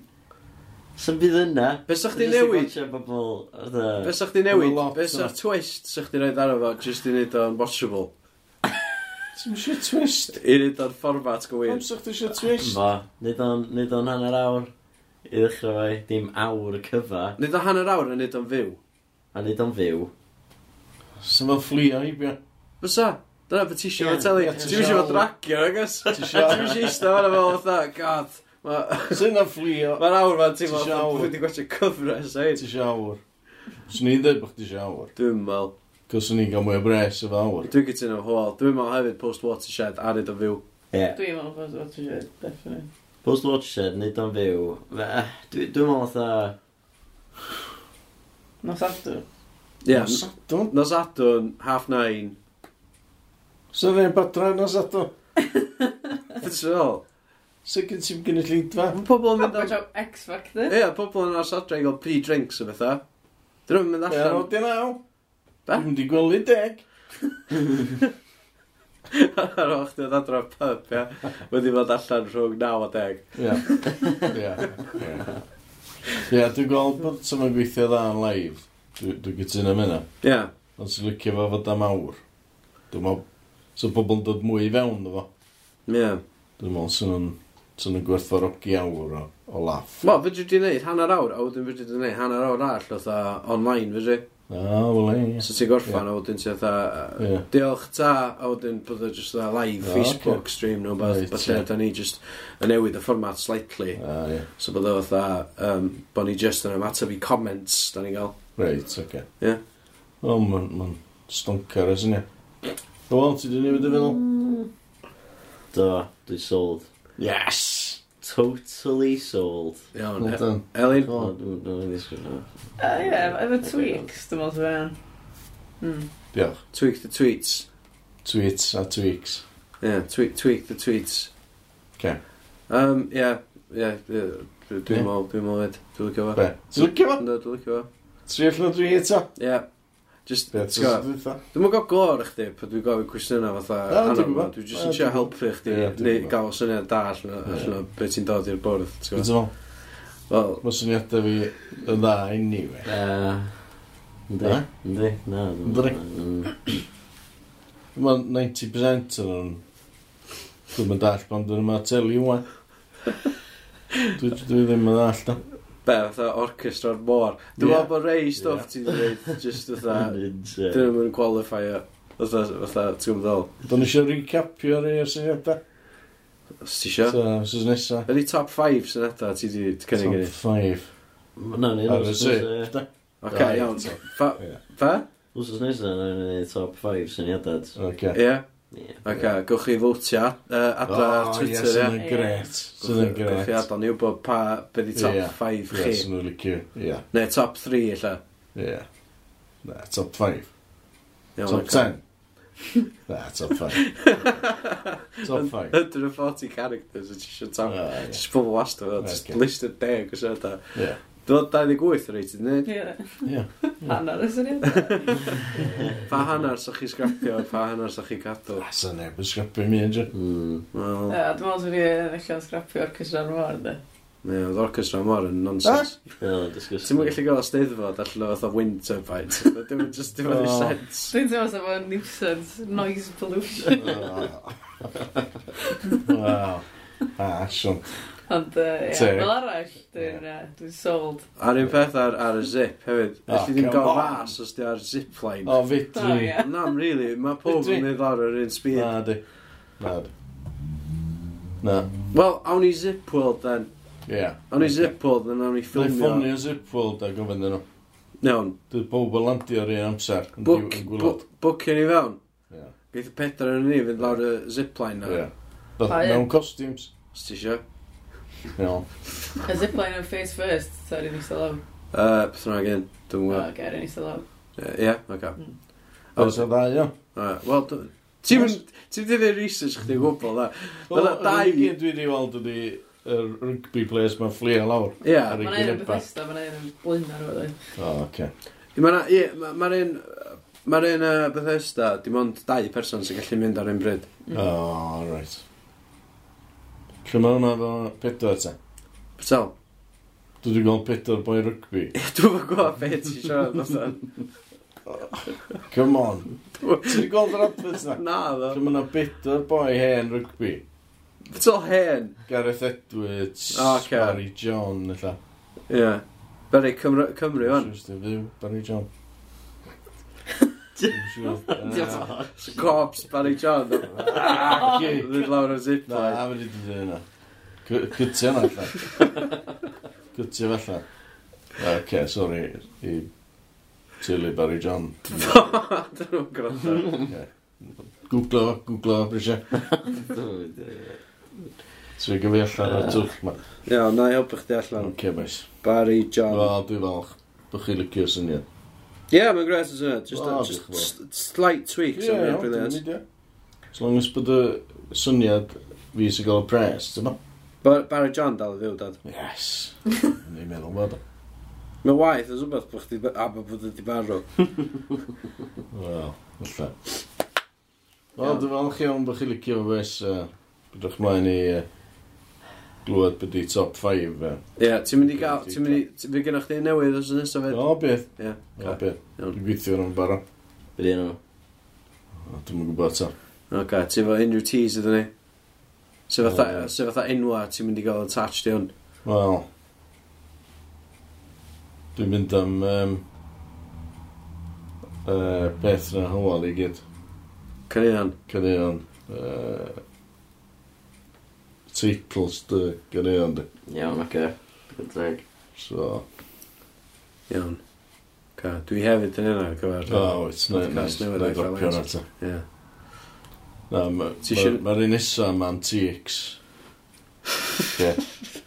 Sam bydd yna. Be sa'ch di newid? Be sa'ch di newid? Be sa'ch twist sa chdi roed arno fo, just i wneud o'n watchable? Ti'n eisiau twist? I nid o'n fformat gywir. Pam sa'ch ti eisiau twist? Fo, nid o'n, nid o'n hanner awr i ddechrau fo, dim awr cyfa. Nid o'n hanner awr a nid o'n fyw. A nid o'n fyw. Sa'n fel fflio i bia. Fysa? Dyna beth ti eisiau fo teli. Ti eisiau fo dragio, agos? Ti eisiau eistedd fan efo, fatha, god. Sa'n na fflio. Mae'n awr fan teimlo, fwy wedi gwachio cyfres, ei. Ti eisiau awr. Swn i ddweud bod ti eisiau awr. Dwi'n meddwl. Cos o'n i'n cael mwy o bres efo awr. Dwi'n gytuno fo hwyl. Dwi'n meddwl hefyd post watershed ar yd o fyw. Ie. Dwi'n meddwl post watershed, definitely. Post watershed, nid o'n fyw. Eh, dwi'n meddwl fatha... Nos adwn. Ie. Nos adwn? Nos adwn, half nine. So fe'n badra nos adwn? That's all. So gyn ti'n gynnu llidfa? Mae pobl yn mynd am... X-Factor? Ie, pobl yn arsadra i gael pre-drinks o bethau. Dyn nhw'n mynd allan... Ie, o, dyn Be? Dwi'n di gwely deg. Ar o'ch dod adro pub, ia. Wedi bod allan rhwng 9 a 10. Ie. Ie, Ia, dwi'n gweld bod sy'n ma'n gweithio dda yn live. Dwi'n gytuno am hynna. Ie. Ond sy'n licio fo fod am awr. Dwi'n meddwl, So pobl yn dod mwy i fewn efo. Ie. Dwi'n meddwl sy'n nhw'n... sy'n nhw'n gwerthfawrogi awr o, o laff. Wel, fydri di wneud hanner awr, a wedyn fydri di wneud hanner awr all, oedd online, fydri? Ah, wel ei. So ti'n gorffan a wedyn ti'n dda, diolch ta, a wedyn bod e just dda live Facebook stream nhw, beth lle da ni just yn newid y fformat slightly. So bod e dda, bod ni just yn ymateb i comments da ni gael. Reit, oce. Ie. O, ma'n stonker ys ni. Wel, ti di newid y fel? Mm. Do, dwi sold. Yes! Totally sold. Iawn. Well E- done. Elin? O, dwi'n dwi'n ddisgwyl nhw. Ie, efo tweaks, dim ond fe'n. Hmm. Diolch. Tweak the tweets. Tweets a tweaks. Yeah, tweak, tweak the tweets. Oce. Um, ie, ie, ie, Ie. dwi'n meddwl, dwi'n meddwl fyd. Dwi'n licio fo. Be? Ti'n licio fo? Ynddo, Dwi'n licio fo. Tri allan o dri eto? Ie. Just, Beth sy'n dweitha? Dwi'n mwyn gael glor i chdi, pa dwi'n gofyn cwestiynau fatha anam. Dwi'n just yn siarad helpu chdi, neu gael syniad da allan o beth ti'n dod i'r bwrdd. ti'n Beth sy'n Wel... Mae syniadau fi yn dda anyway. Yndi, yndi, na. Yndi. Mae 90% yn nhw'n... Dwi'n mynd all, ond dwi'n yma teli yma. Dwi ddim yn all, da be, fatha orchestra o'r môr. Dwi'n meddwl bod rei stwff ti'n dweud, just fatha, dyn nhw'n qualify o. Fatha, fatha, ti'n gwybod ddol. Do'n eisiau recapio rei o'r syniadau? Os ti eisiau? So, os nesa. Ydy top 5 sy'n syniadau ti di cynnig i ni? Top 5. Na, ni. Ar y sydd. Oce, iawn. Fa? Fe? Wsos nesa, na ni top 5 syniadau. Oce. Ie. Ac a, gwch chi fwtio uh, adra oh, ar Twitter, yes, ie. gret. Sydd yn gret. Gowch chi adal ni wybod pa, be di top 5 chi. Yes, nhw'n licio, ie. Neu top 3, illa. Ie. Ne, top 5. Top 10. Na, top 5. top 5. 140 characters, a ti eisiau tam. Ti eisiau pobl wastad, just list of deg, os yna. Ie. Dod 28 o reit i'n neud. Ie. Hannar ys yn Pa hannar sa'ch chi sgrapio, pa hannar sa'ch chi cadw. Ah, A sa'n neb yn sgrapio mi yn hmm, Dwi'n meddwl sy'n dwi'n eich orchestra cysran mor, de. Ie, oedd orchestra mor yn nonsens. Ah! Ti'n mwyn gallu gael steddfod allan o fatha wind turbines. Dim yn oh. just dim yn sens. Dwi'n teimlo sef o'n nuisance, noise pollution. Oh. Wow. Ah, siwnt. Ond, ie, Teg. fel arall, dwi'n yeah. sold. Ar un peth ar, ar y zip hefyd. Oh, Felly ddim come gael on. fas os di ar zip line. O, O, fitri. ie. Nam, really, mae pob Fedri- yn mynd lawr yr un speed. Na, di. Na, di. Na, Wel, awn i zip world, then. ie. Awn i zip world, then awn i Dwi'n ffwnio ffilmio. zip world a gofyn dyn nhw. Iawn. Dwi'n bob yn landio ar un amser. yn diw- Book- gwylod. Bwcio ni fewn. Ie. Geith y pedra yn ni fynd lawr y zipline na. Ie. Beth- Mewn costumes. Os ti eisiau. No. A zipline yn face first, ta rydyn ni'n out. Uh, Peth yna gen, dwi'n O, gwybod. ger yn eistedd out. Ie, oce. Oes o ddau o? Yy, Wel, d- ti'm ti'n ti'm di neud research chdi o gwbl, da. Wel, Wel, yr dau... unig gyd dwi wedi weld ydi y rugby players mae'n fflio lawr. Ie, Ar Mae'n ei un yn gynebau. Bethesda, mae'n ei un yn Blyn ar ôl. O, oce. Mae'n ma un... Mae'r un uh, Bethesda, dim ond dau person sy'n gallu mynd ar un bryd. O, right. Lle mae hwnna efo pedwar te? Betel? Dwi wedi gweld pedwar boi rygbi. Dwi'n fawr gwybod beth ti'n siarad o'n Come on. Dwi wedi gweld yr adverts na? Na, dda. Lle mae yna bedwar boi hen rygbi. Betel hen? Gareth Edwards, oh, okay. Barry John, illa. Ie. Yeah. Barry Cymru, Cymru, fan. Barry John. Cops, Barry John. Rydyn lawr o Na, zipline. a fe di dweud yna. Cytio yna allan. Cytio fe allan. Na, Oce, sori. I Tilly Barry John. Dyn nhw'n gwrando. Oce. Googlo, fo, googlo, fo. Tri gyfi allan o'r twll ma. Iawn, na i helpu chdi allan. Oce, maes. Barry John. Wel, dwi'n falch. Bych chi licio syniad. Ie, mae'n gret yn syniad. Just, a, just s- slight tweaks yeah, am brilliant. As long as bod y syniad fi sy'n gael y pres, dyma. Bar- Barry John dal i fyw, dad. Yes. Ni'n meddwl bod. Mae waith, oes rhywbeth bod chdi a bod bod wedi barw. Wel, falle. Wel, dwi'n falch iawn bod chi licio fes. Uh, Bydwch mlaen i... Uh, glwyd beth i top 5. Ie, yeah, ti'n mynd i gael, ti'n mynd i, fi gynnwch chdi newydd os yn ystaf? O, beth. Ie. O, beth. Dwi'n gweithio nhw'n bara. Beth i'n nhw? Dwi'n mynd gwybod ta. Ok, ti'n fo unrhyw teas ydyn ni? Se fatha, se fatha enwa ti'n mynd i gael attached i hwn? Wel. Dwi'n mynd am... Um, uh, beth na hwal i gyd. Cynnion. Cynnion. Uh, teitls dy gan i ond. Iawn, oce. Good drag. So. Iawn. Ca, dwi hefyd yn yna gyfer... O, oh, it's oes, newydd ei ddropio na ta. Ie. Na, mae'r un nesa am antiques. Ie.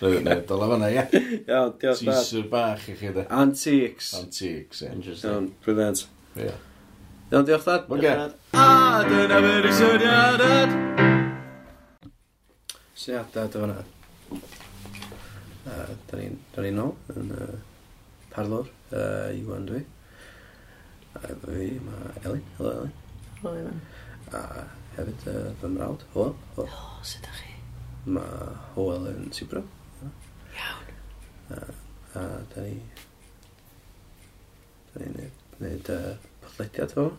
Dyla fanna, ie. Iawn, diolch da. Teaser bach i chi, da. Antiques. Antiques, ie. Interesting. Brilliant. Ie. Iawn, diolch da. Oce. A, dyna fyr i syniadad syniadau dy fanna. A da ni'n ni nôl yn uh, parlwr, uh, Iwan dwi. A efo fi mae Elin, helo Elin. Helo Iwan. A hefyd uh, fy mrawd, Howell. Howell. Helo, sut ydych chi? Mae Howell yn Sibro. Iawn. A, a da ni... Da ni'n neud, neud uh, podlediad fo.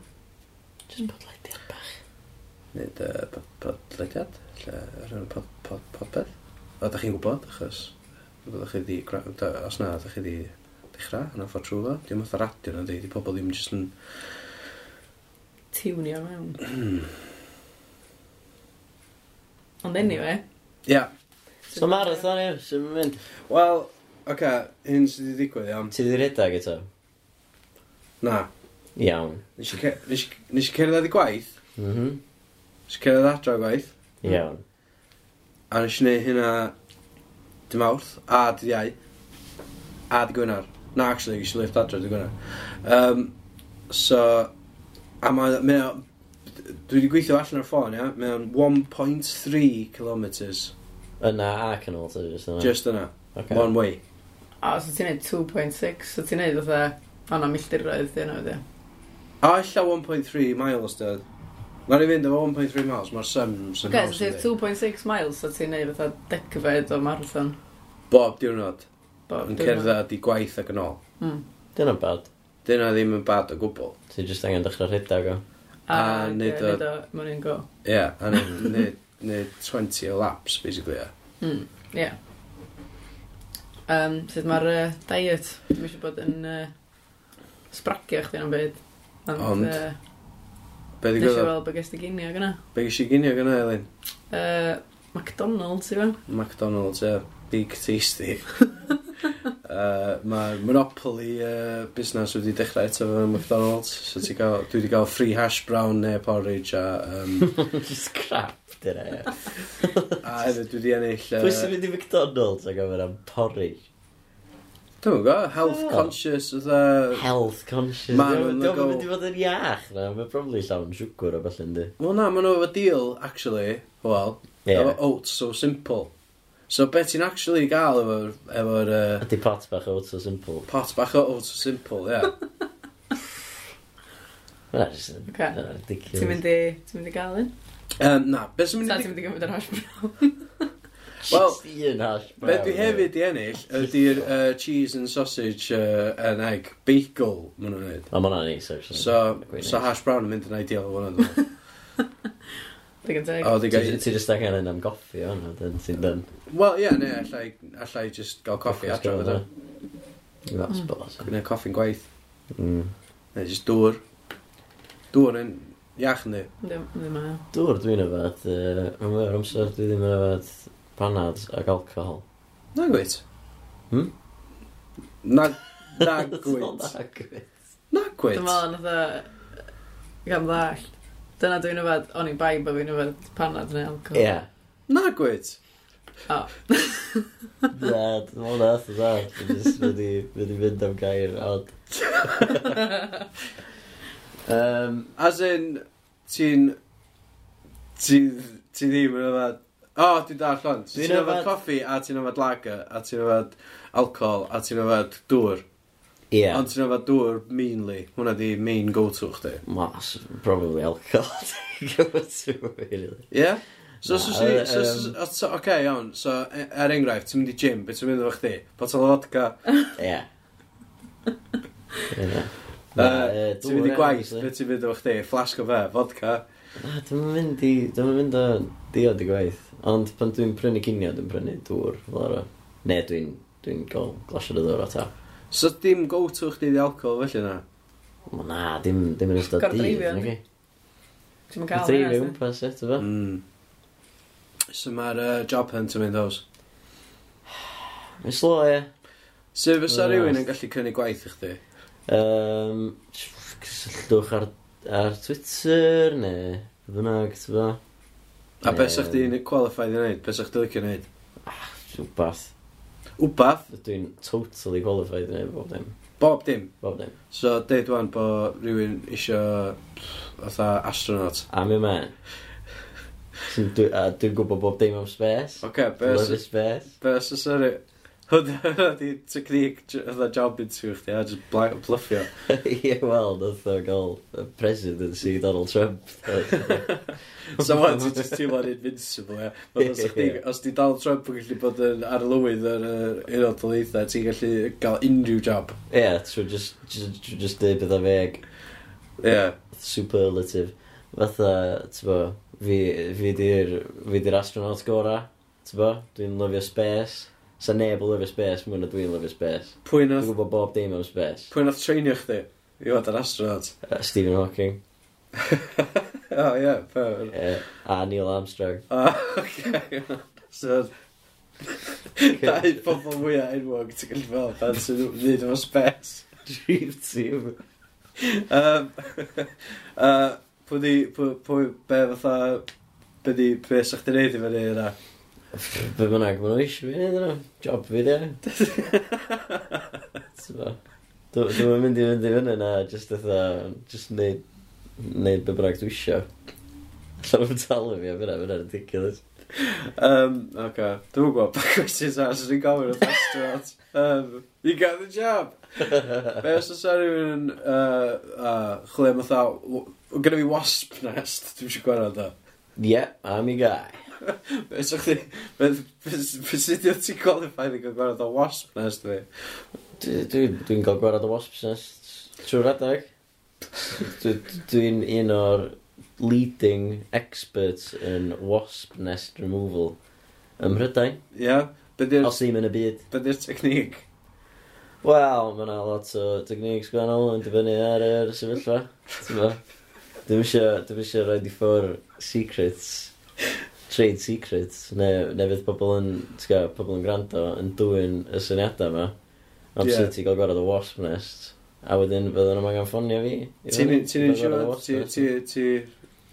Jyst yn podlediad bach. Neud uh, podlediad lle ar yr pod, pod, podpeth. A da chi'n gwybod, achos da chi di, os na, da chi di dechrau yn offer trwy fo. Dim oedd radio na di, di pobl ddim jyst yn... Tiwnio mewn. Hmm. Ond anyway. Ia. Yeah. So marathon yw, sy'n mynd? Wel, oce, hyn sydd wedi digwydd iawn. Ti wedi redag eto? Na. Iawn. Nes i cerdded i gwaith? Mhm. Nes i cerdded adra gwaith? Iawn. A nes i neud hynna dy mawrth, a dy iau, a dy gwynar. Na, actually, nes i leith adre dy gwynar. Um, so, a mae, mae o- dwi wedi gweithio allan ar ffôn, ia, mae o'n 1.3 kilometres, Yna a canol, ôl just yna. just yna, okay. one way. O, so ti'n neud 2.6, so ti'n neud fatha... O, na, milltiroedd, dyn nhw, dyn. A illa 1.3 miles, dod. Mae'n i fynd efo 1.3 miles, mae'r sems yn haws i Gais, ti 2.6 miles so ti'n neud fatha decfed o marathon. Bob diwrnod. Bob Yn diwrnod. cerdded i gwaith ac yn ôl. Mm. Dyna bad. Dyna ddim yn bad o gwbl. Ti just angen dechrau rhedag o. A A neud neud o- o... Mae'n un go. Ie, yeah, a neud- neud 20 o laps, basically, ie. Mm, ie. Um, Sut mae'r uh, diet? Mae eisiau bod yn uh, sbragio chdi am byd. Ond? Ond? Uh, Be di Nes i gweld be ges di ginio gyna. Be ges i ginio gyna, Elin? Uh, McDonald's, i fan. E? McDonald's, ie. Big tasty. uh, Mae'r monopoly uh, busnes wedi dechrau eto fe McDonald's. So ti gael, dwi wedi cael free hash brown neu porridge a... Um, Just crap, dyna. a hefyd dwi wedi ennill... Uh, Pwy sy'n mynd i McDonald's ac am porridge? Dwi'n gwybod, health oh. conscious fatha... Health conscious. Man on the go. Dwi'n fod yn iach na, mae'n probably llawn siwgr o beth yndi. Wel na, maen nhw efo deal, actually, wel, yeah. efo oats so simple. So beth ti'n actually gael efo'r... Efo uh, Ydy pot bach o oats so simple. Pot bach o oats so simple, ie. Mae'n just... Okay. Ti'n mynd i Ti'n mynd i gael un? Um, na, beth sy'n mynd i... Sa'n mynd i gymryd yr hash brown? Wel, un hash brown. Be dwi hefyd i ennill ydy'r uh, cheese and sausage uh, and egg bagel, maen nhw'n neud. O, maen nhw'n neis, actually. So, so hash brown yn mynd yn ideal o hwnna. Digon teg. O, digon. Ti just angen yn am goffi o'n hwnna, ti'n dyn. Wel, ie, ne, allai, allai just gael coffi adro fydda. That's hmm. boss. Gwneud coffi'n gwaith. Mm. Ne, just dŵr. Dŵr yn iach, ne? Ddim, ddim Dŵr dwi'n yfad. Mae'n mwy o'r amser dwi ddim yn yfad Banad ac alcohol. Na gwyt. Hmm? Na, na gwyt. Na gwyt. Na gwyt. Dyma ond oedd gan ddall. Dyna dwi'n yfed, o'n i'n bai bod fi'n yfed panad neu alcohol. Ie. Yeah. Na gwyt. O. Na, dyma hwnna ath o dda. wedi i mynd am gair odd. um, as in, ti'n... Ti, ti ddim yn yfed O, dwi'n dar llon. Dwi'n Ti'n yfad yfed- coffi, a ti'n yfad lager, a ti'n yfad alcohol, a ti'n yfad dŵr. Ie. Ond ti'n yfad dŵr mainly. Hwna di main go-to chdi. Mas, probably alcohol. Go to, really. Ie? Yeah? So, Na, so, si- so, so, yym. so, oce, iawn. So, e- er enghraifft, ti'n mynd i gym, beth ti'n mynd efo chdi? Botol o vodka. Ie. Ie. Na, yy, Ti'n mynd i e, gwaith, obviously. beth ti'n mynd efo chdi? Flask o fe, vodka. Na, dwi'n mynd i... Dwi'n mynd o diod i gwaith. Ond pan dwi'n prynu ginio, dwi'n prynu dŵr fel ara. Ne, dwi'n dwi gael glasiad o ddŵr o tap. So dim go-to chdi di alcohol felly na? Ma na, dim, dim yn ystod dydd, dreifio, nag i? Ti'n cael Dwi'n ei hwnna. gwmpas eto fe. Mm. So mae'r uh, job hunt yn mynd os. Mae'n slo, ie. So fysa rhywun yn gallu cynnig gwaith i chdi? Um, cysylltwch ar, ar Twitter, neu... Fynnag, ti'n fa? A beth sa'ch di'n qualified i wneud? Beth sa'ch di'n licio wneud? Ah, wbath. Wbath? Dwi'n totally qualified i wneud bob dim. Bob dim? Bob dim. So, deud wan bod rhywun isio, fatha, astronaut. I'm your man. Dwi'n gwybod bob dim am space. Oce, okay, be sa'ch... Love space. Be sa'ch Hwna di technique, hwna job interview chdi, a just blank bluffio. Ie, wel, nath o gael presidency Donald Trump. so what, ti just teimlo'n invincible, ie. Yeah. Os, yeah. os di Donald Trump yn gallu bod yn ar y lwydd yn un o'r doleitha, ti'n gallu gael unrhyw job. Ie, yeah, trwy just, just, just dweud beth am. Ie. Superlative. Fatha, ti'n bo, fi, fi di'r astronaut gora, ti'n bo, dwi'n lyfio space. Sa neb o lyfio space, mwyn o dwi'n lyfio space. Pwy nath... Dwi'n gwybod bob dim am space. Pwy nath treinio chdi? I fod yn astronaut. Uh, Stephen Hawking. o, oh, ie, yeah, fair. Yeah. A Neil Armstrong. O, oh, okay. so, Dau pobl mwyaf enwog ti'n gallu fel pan sy'n wneud efo spes. Dream team. um, uh, pwy di, pwy, pwy, be fatha, be di, be sa'ch di neud i fyny yna? Be bynnag, maen nhw eisiau fi wneud yna. Job fi dde. Dwi'n mynd i fynd i fyny yna, just eitha, just neud, neud be bynnag dwi eisiau. Allan o'n talu fi, a fyna, fyna ridiculous. Um, OK, dwi'n gwybod pa questions sa, sy'n ni'n gofyn o'r restaurant. Um, you got the job! Be os oes ar rhywun yn uh, uh, chwilio fatha, gyda fi wasp nest, dwi'n siŵr gwerth o. Yeah, I'm your guy. Be sa chdi... Be sut ti'n qualified i gael gwared o wasp nest fi? Dwi'n dwi cael gwared o wasp nest trwy'r adeg. Dwi'n un o'r leading experts in wasp nest removal ym Mhrydain. Ie. Yeah, Os ddim yn y byd. Be di'r technique? Wel, mae yna lot o techniques gwahanol yn dibynnu ar yr sefyllfa. Dwi'n eisiau rhaid i ffwr secrets trade secrets, neu, neu fydd pobl yn, tga, pobl yn gwrando yn dwy'n y syniadau yma, am yeah. sut i gael gorau o wasp nest, a wedyn fydden nhw'n angen ffonio fi. Ti'n siarad, ti,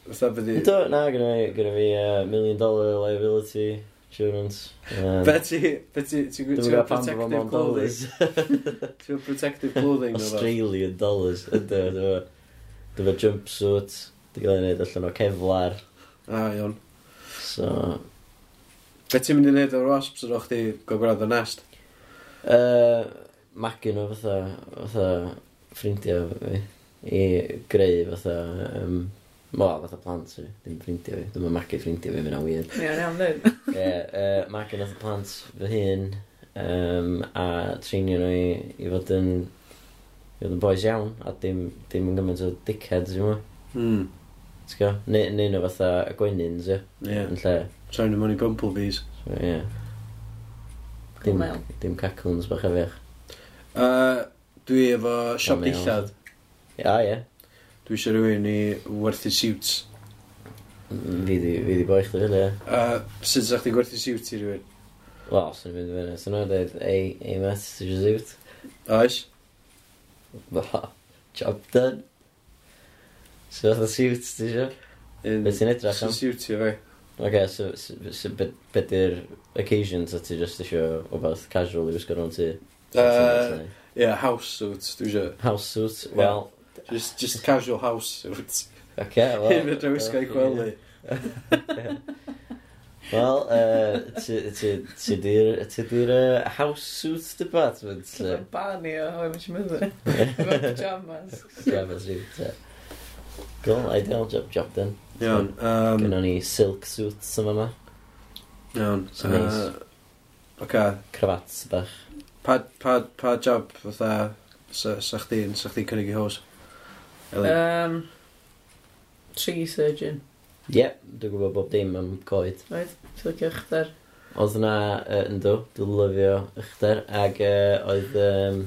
fatha fyddi... Do, na, gyda fi, gyda fi uh, million dollar liability insurance. Um, be ti, be ti, ti'n gwybod protective clothing? ti'n gwybod protective clothing? Australian dollars, ydy, ydy, ydy, jumpsuit, ydy, ydy, ydy, ydy, ydy, ydy, ydy, ydy, ydy, So... Be ti'n mynd i wneud o'r wasps yn o'ch di gogwradd o nest? Uh, magu o fatha, fatha ffrindiau fi i greu fatha, um, wel fatha plant fi, ddim ffrindiau fi, dyma magu ffrindiau fi, fyna weird. Ie, iawn dweud. Ie, uh, magu fatha plant fy hun um, a treinio nhw i, i fod yn, i fod yn boes iawn a dim, dim yn gymaint o dickheads, yw'n Hmm. T'go? Neu, neu nhw fatha gwenins, ie? Ie. Yn lle. Sain nhw money bumblebees. So, Ie. Dim, Wel. dim caclwns bach efiach. Uh, dwi efo siop Camel. dillad. Ia, ie. Dwi eisiau rhywun i werthu suits. Mm, Fi di, fi di boi chdi fyny, ie. Uh, sut sa'ch chi'n gwerthu suits i rhywun? Wel, sy'n mynd i fyny. Sy'n nhw'n dweud, ei, ei, met, sy'n siwt. Oes? Job done. So fatha siwt ti isio? Be ti'n edrych am? Siwtio fi. Oce, so, so, so be, be di'r occasion ta ti just eisiau o beth casual i wisgo rhwng ti? Uh, yeah, house suit, dwi eisiau. House suit, well... Just, just casual house suit. Oce, okay, well... Hyn fydra wisgo i gwely. Wel, uh, ti di'r uh, house suit department? Ti'n barni o, o'i mynd i meddwl. Pajamas. Pajamas, ie. Cool, ideal job, job done. Iawn. Um, Gynnon ni silk suits yma yma. Iawn. So uh, nice. Okay. Crafats bach. Pa, pa, pa job fatha sa, sa chdi'n sa chdi cynnig i hos? Um, tree surgeon. Ie, yep, dwi'n gwybod bob dim am goed. Oedd, ti'n lycio ychder? Oedd yna, uh, ynddo, dwi'n lyfio ychder, ac uh, oedd um,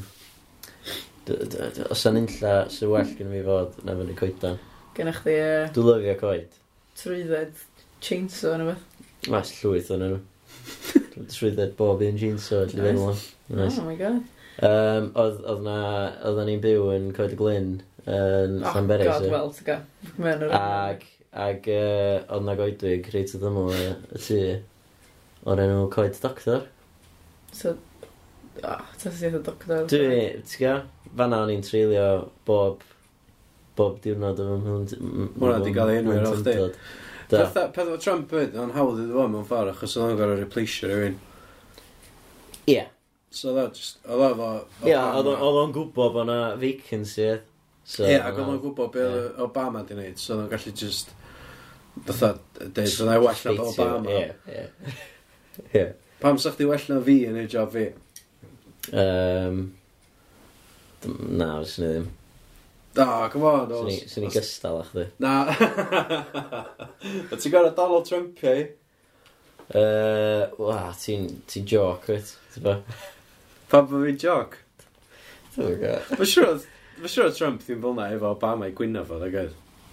Os yn unlla sy'n well gen fi fod na fyny coedan. Gen eich di... Uh, Dwi'n lyfio coed. Trwydded chainsaw yn beth. Mas llwyth o'n nhw. Trwydded bob un chainsaw. Nice. nice. Oh my god. Um, oedd, oedd na, Oedd ni'n byw yn Coed y Glyn yn oh, Llanberis. god, god, wel, ti'n ga. Mewn yr... Ag, ag uh, oedd na goedwig reit o ddymol y tu o'r enw Coed Doctor. So, oh, ta sy'n doctor? Dwi, ti'n ga? fanna o'n i'n treulio bob, bob diwrnod o fy mhwynt... Hwna di gael ei enw i'r o'ch di. Peth o Trump byd, o'n hawdd iddo fo mewn ffordd, achos oedd o'n gorau replaceio rhywun. Ie. So oedd o just, oedd o fo... Ie, oedd o'n gwybod bod na vacancy, oedd. So, Ie, ac oedd o'n gwybod beth Obama di wneud, so oedd o'n gallu just... Fytha, dweud, oedd o'n well na Obama. Ie, ie. Pam sa'ch di well na fi yn ei job fi? Um, Na, fes ni ddim. Da, come on, os. Swn i gystal â chdi. Na. A ti'n gorau Donald Trump, ei? Uh, wa, ti'n ti joc, wyt? Pam bod fi'n joc? Dwi'n gwybod. Mae'n siŵr Fy siŵr Trump ddim fel na efo Obama i gwyno fo, dda gael.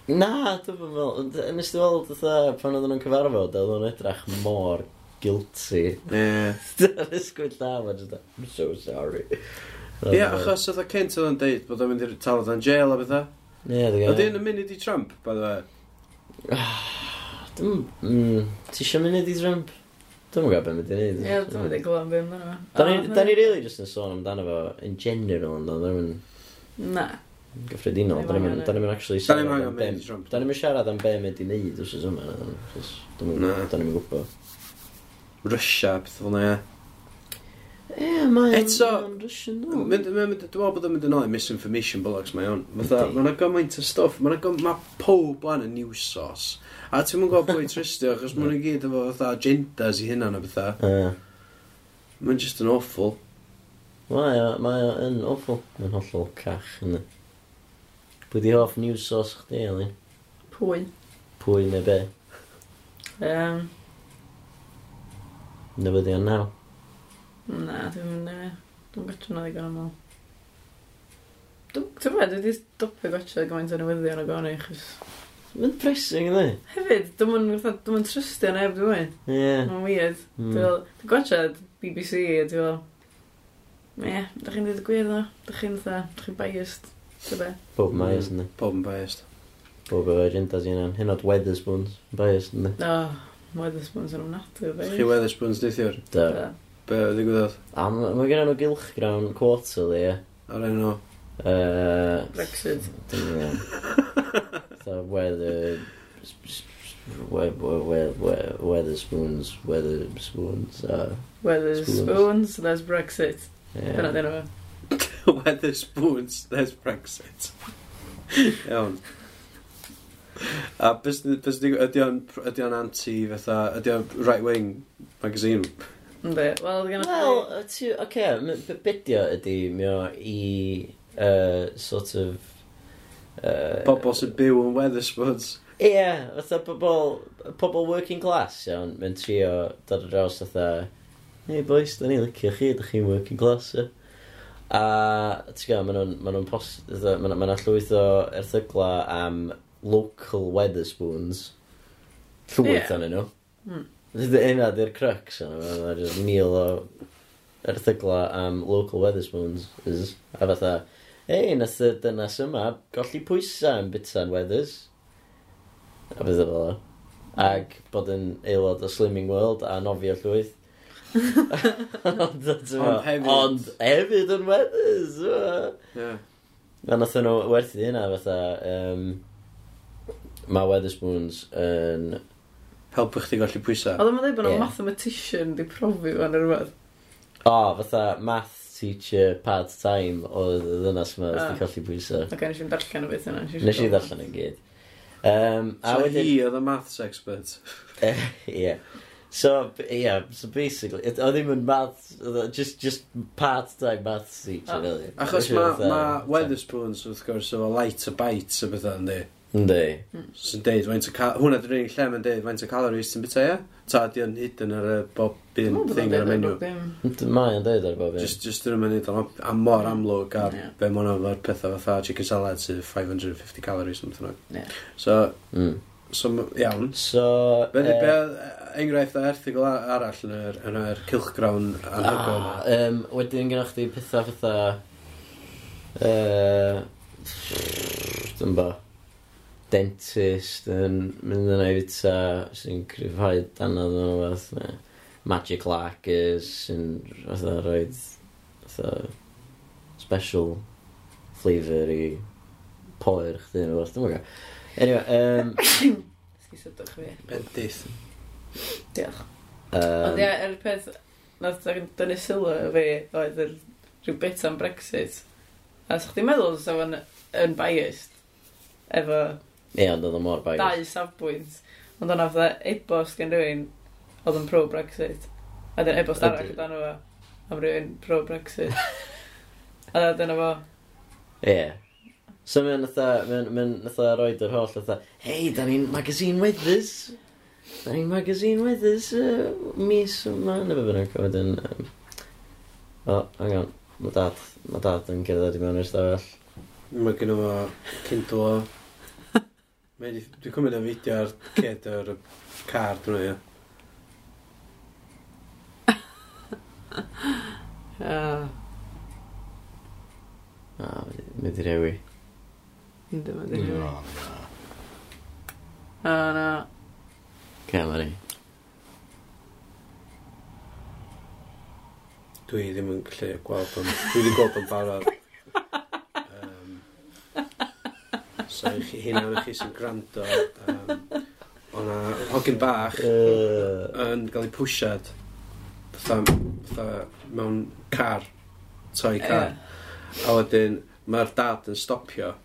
Na, dwi'n fel, nes ti weld dda pan oedden nhw'n cyfarfod, oedd nhw'n edrach mor guilty. Ie. Dwi'n ysgwyd llaw, I'm so sorry. Ie, yeah, achos oedd y cynt oedd yn deud bod o'n mynd i'r talod yn jail a bethau. Ie, dwi'n gael. Oedd un yn mynd i Trump, by the way? Mm, Ti eisiau mynd i Trump? Dwi'n gwybod beth mae'n i wneud. Ie, dwi'n mynd i glwb beth mae'n Da ni really just yn sôn amdano fo in general, ond oedd yn... Na. Gyffredinol, da ni'n actually siarad am be... Da ni'n siarad am be mae'n i wneud wrth ysgrifennu. Dwi'n gwybod. Russia, beth fel na, ie. Ie, mae'n Eto, Russian nhw. Mynd- mynd- Dwi'n meddwl bod o'n mynd yn ôl i misinformation bollocks mae o'n. Fatha, Yndi. mae'n gymaint o stuff, mae'n gymaint, mae pob lan y news source. A ti'n mwyn gwybod bwy tristio, achos mae'n gyd efo fatha agendas i hynna na bethau. Ie. Mae'n just yn awful. Mae o, mae o yn awful. Mae'n hollol cach yn y... Pwy di hoff news source chdi, Elin? Pwy? Pwy neu be? Um, Neu byddi naw. Na, dwi'n mynd i fi. Dwi'n gotio nhw ddigon aml. Dwi'n meddwl, dwi wedi stopio gotio gymaint o newyddion o gori, chys... Mae'n pressing, ydy? Hefyd, dwi'n mynd dwi trystio neb, dwi'n mynd. Ie. Mae'n weird. Dwi'n hmm. gotcha BBC, a dwi'n fel... Ie, da chi'n dweud y gwir, ddo. Da chi'n dda, da chi'n biased. Bob yn biased, hmm. ydy? Bob yn biased. Bob efo agendas i hynna. Hynod Weatherspoons. Biased, ydy? O, Weatherspoons yn ofnadwy, biased. Chi Weatherspoons, deithiwr? Da. Be oedd i gwybod? A mae gen nhw gylchgrawn quarterly, ie. Ar enw? Uh, Brexit. Dim yn iawn. weather... Weather spoons, weather spoons, a... Weather spoons, there's Brexit. Dyna dyn nhw. Weather spoons, there's Brexit. Iawn. A bys ydy o'n anti fatha, ydy o'n right wing magazine? Ynddi. Wel, gen chdi... Wel, ti... Oce, okay, bedio ydi mi o i uh, sort of... Uh, Bobl sy'n byw yn Weatherspoons. Ie, yeah, fatha pobl, pobl working class, iawn, mae'n trio dod ar draws fatha, hey boys, da ni licio chi, da chi'n working class, ie. A, ti'n gael, maen nhw'n post, maen nhw'n llwyth o erthygla am local Weatherspoons. Llwyth yeah. anyn nhw. Mm. Fydd yna di'r crux yna, mae'n just mil o erthygla am local Weatherspoons. Is, a fatha, ei, nath y dynas yma golli pwysau yn bita'n Weathers. A bydd o fel o. Ag bod yn aelod o Slimming World a nofio llwyth. ond, ond hefyd. Ond hefyd yn Weathers. Yeah. A nath nhw werthu hynna fatha, um, mae Weatherspoons yn... Um, helpu chdi golli pwysau. Oedd o'n dweud bod o'n Ie. mathematician di profi fan yr rhywbeth. O, fatha math teacher part-time oedd y ddynas yma Ah. wedi colli pwysau. Ac nes i'n darllen o beth yna. Nes i ddarllen yn gyd. Um, So wedyn... hi oedd y maths expert. yeah. So, b- yeah, so basically, it- oedd ddim yn math, oedd o just, just part-time math teacher, Ah. really. Achos Felly ma, fatha- ma Weatherspoons, wrth gwrs, efo light a bites a bethau, yndi? Yndi. Sy'n deud, faint o cal... Hwna dwi'n rhaid lle mae'n deud, faint o calories ti'n bita, ia? Ta, di o'n hidden ar y bob un thing ar y menu. Mae o'n deud ar bob un. Just just dyn nhw'n neud am mor amlwg a be mwyn o'r pethau fatha chicken salad sydd 550 calories yn bethau. So, mm. So, iawn. So... Be, uh, be e- enghraifft o erthigol arall yn yr, yn yr cilchgrawn anhygoel yma? Ah, um, wedyn gennych chi pethau fatha... Uh, eh, Dyn ba dentist yn mynd yna i fita sy'n cryfhau danodd yn fath neu magic lacquers sy'n fatha rhoi fatha special flavour i poer chdi yn fath. Dwi'n mwyn Anyway, um... Sgysodwch fi. Bendith. Diolch. Um, Ond ia, er peth, nath dynnu sylw fi oedd yr rhyw bit am Brexit. A sa'ch chi'n meddwl sef yn, yn biased efo Ie, ond oedd o mor bagus. dau safbwynt. Ond o'na fatha e-bost gen rhywun oedd yn pro-Brexit. A dyn e-bost arall Ydy. dan efo am rhywun pro-Brexit. a dyna fo, Ie. So mae'n natha, mae'n mae natha roed yr holl natha, hei, da ni'n magazine weathers. Da ni'n magazine weathers uh, mis yma. neu fe bynnag, a wedyn... Um, o, hang on. Mae dad, mae dad yn cerdded i mewn i'r stafell. Mae gen fo Kindle o Dwi'n cymryd y fideo ar ced o'r car drwy ia. Ah, A, mynd i rewi. ynddo fe, dwi'n gwybod. O, na. Ce, mae ni. Dwi ddim yn gallu gweld o'n... Dwi ddim gweld o'n barod. so i chi hunan i chi sy'n gwrando. Um, O'na hogyn bach uh. yn cael ei pwysiad fatha fatha mewn car, toi car. A wedyn mae'r dad yn stopio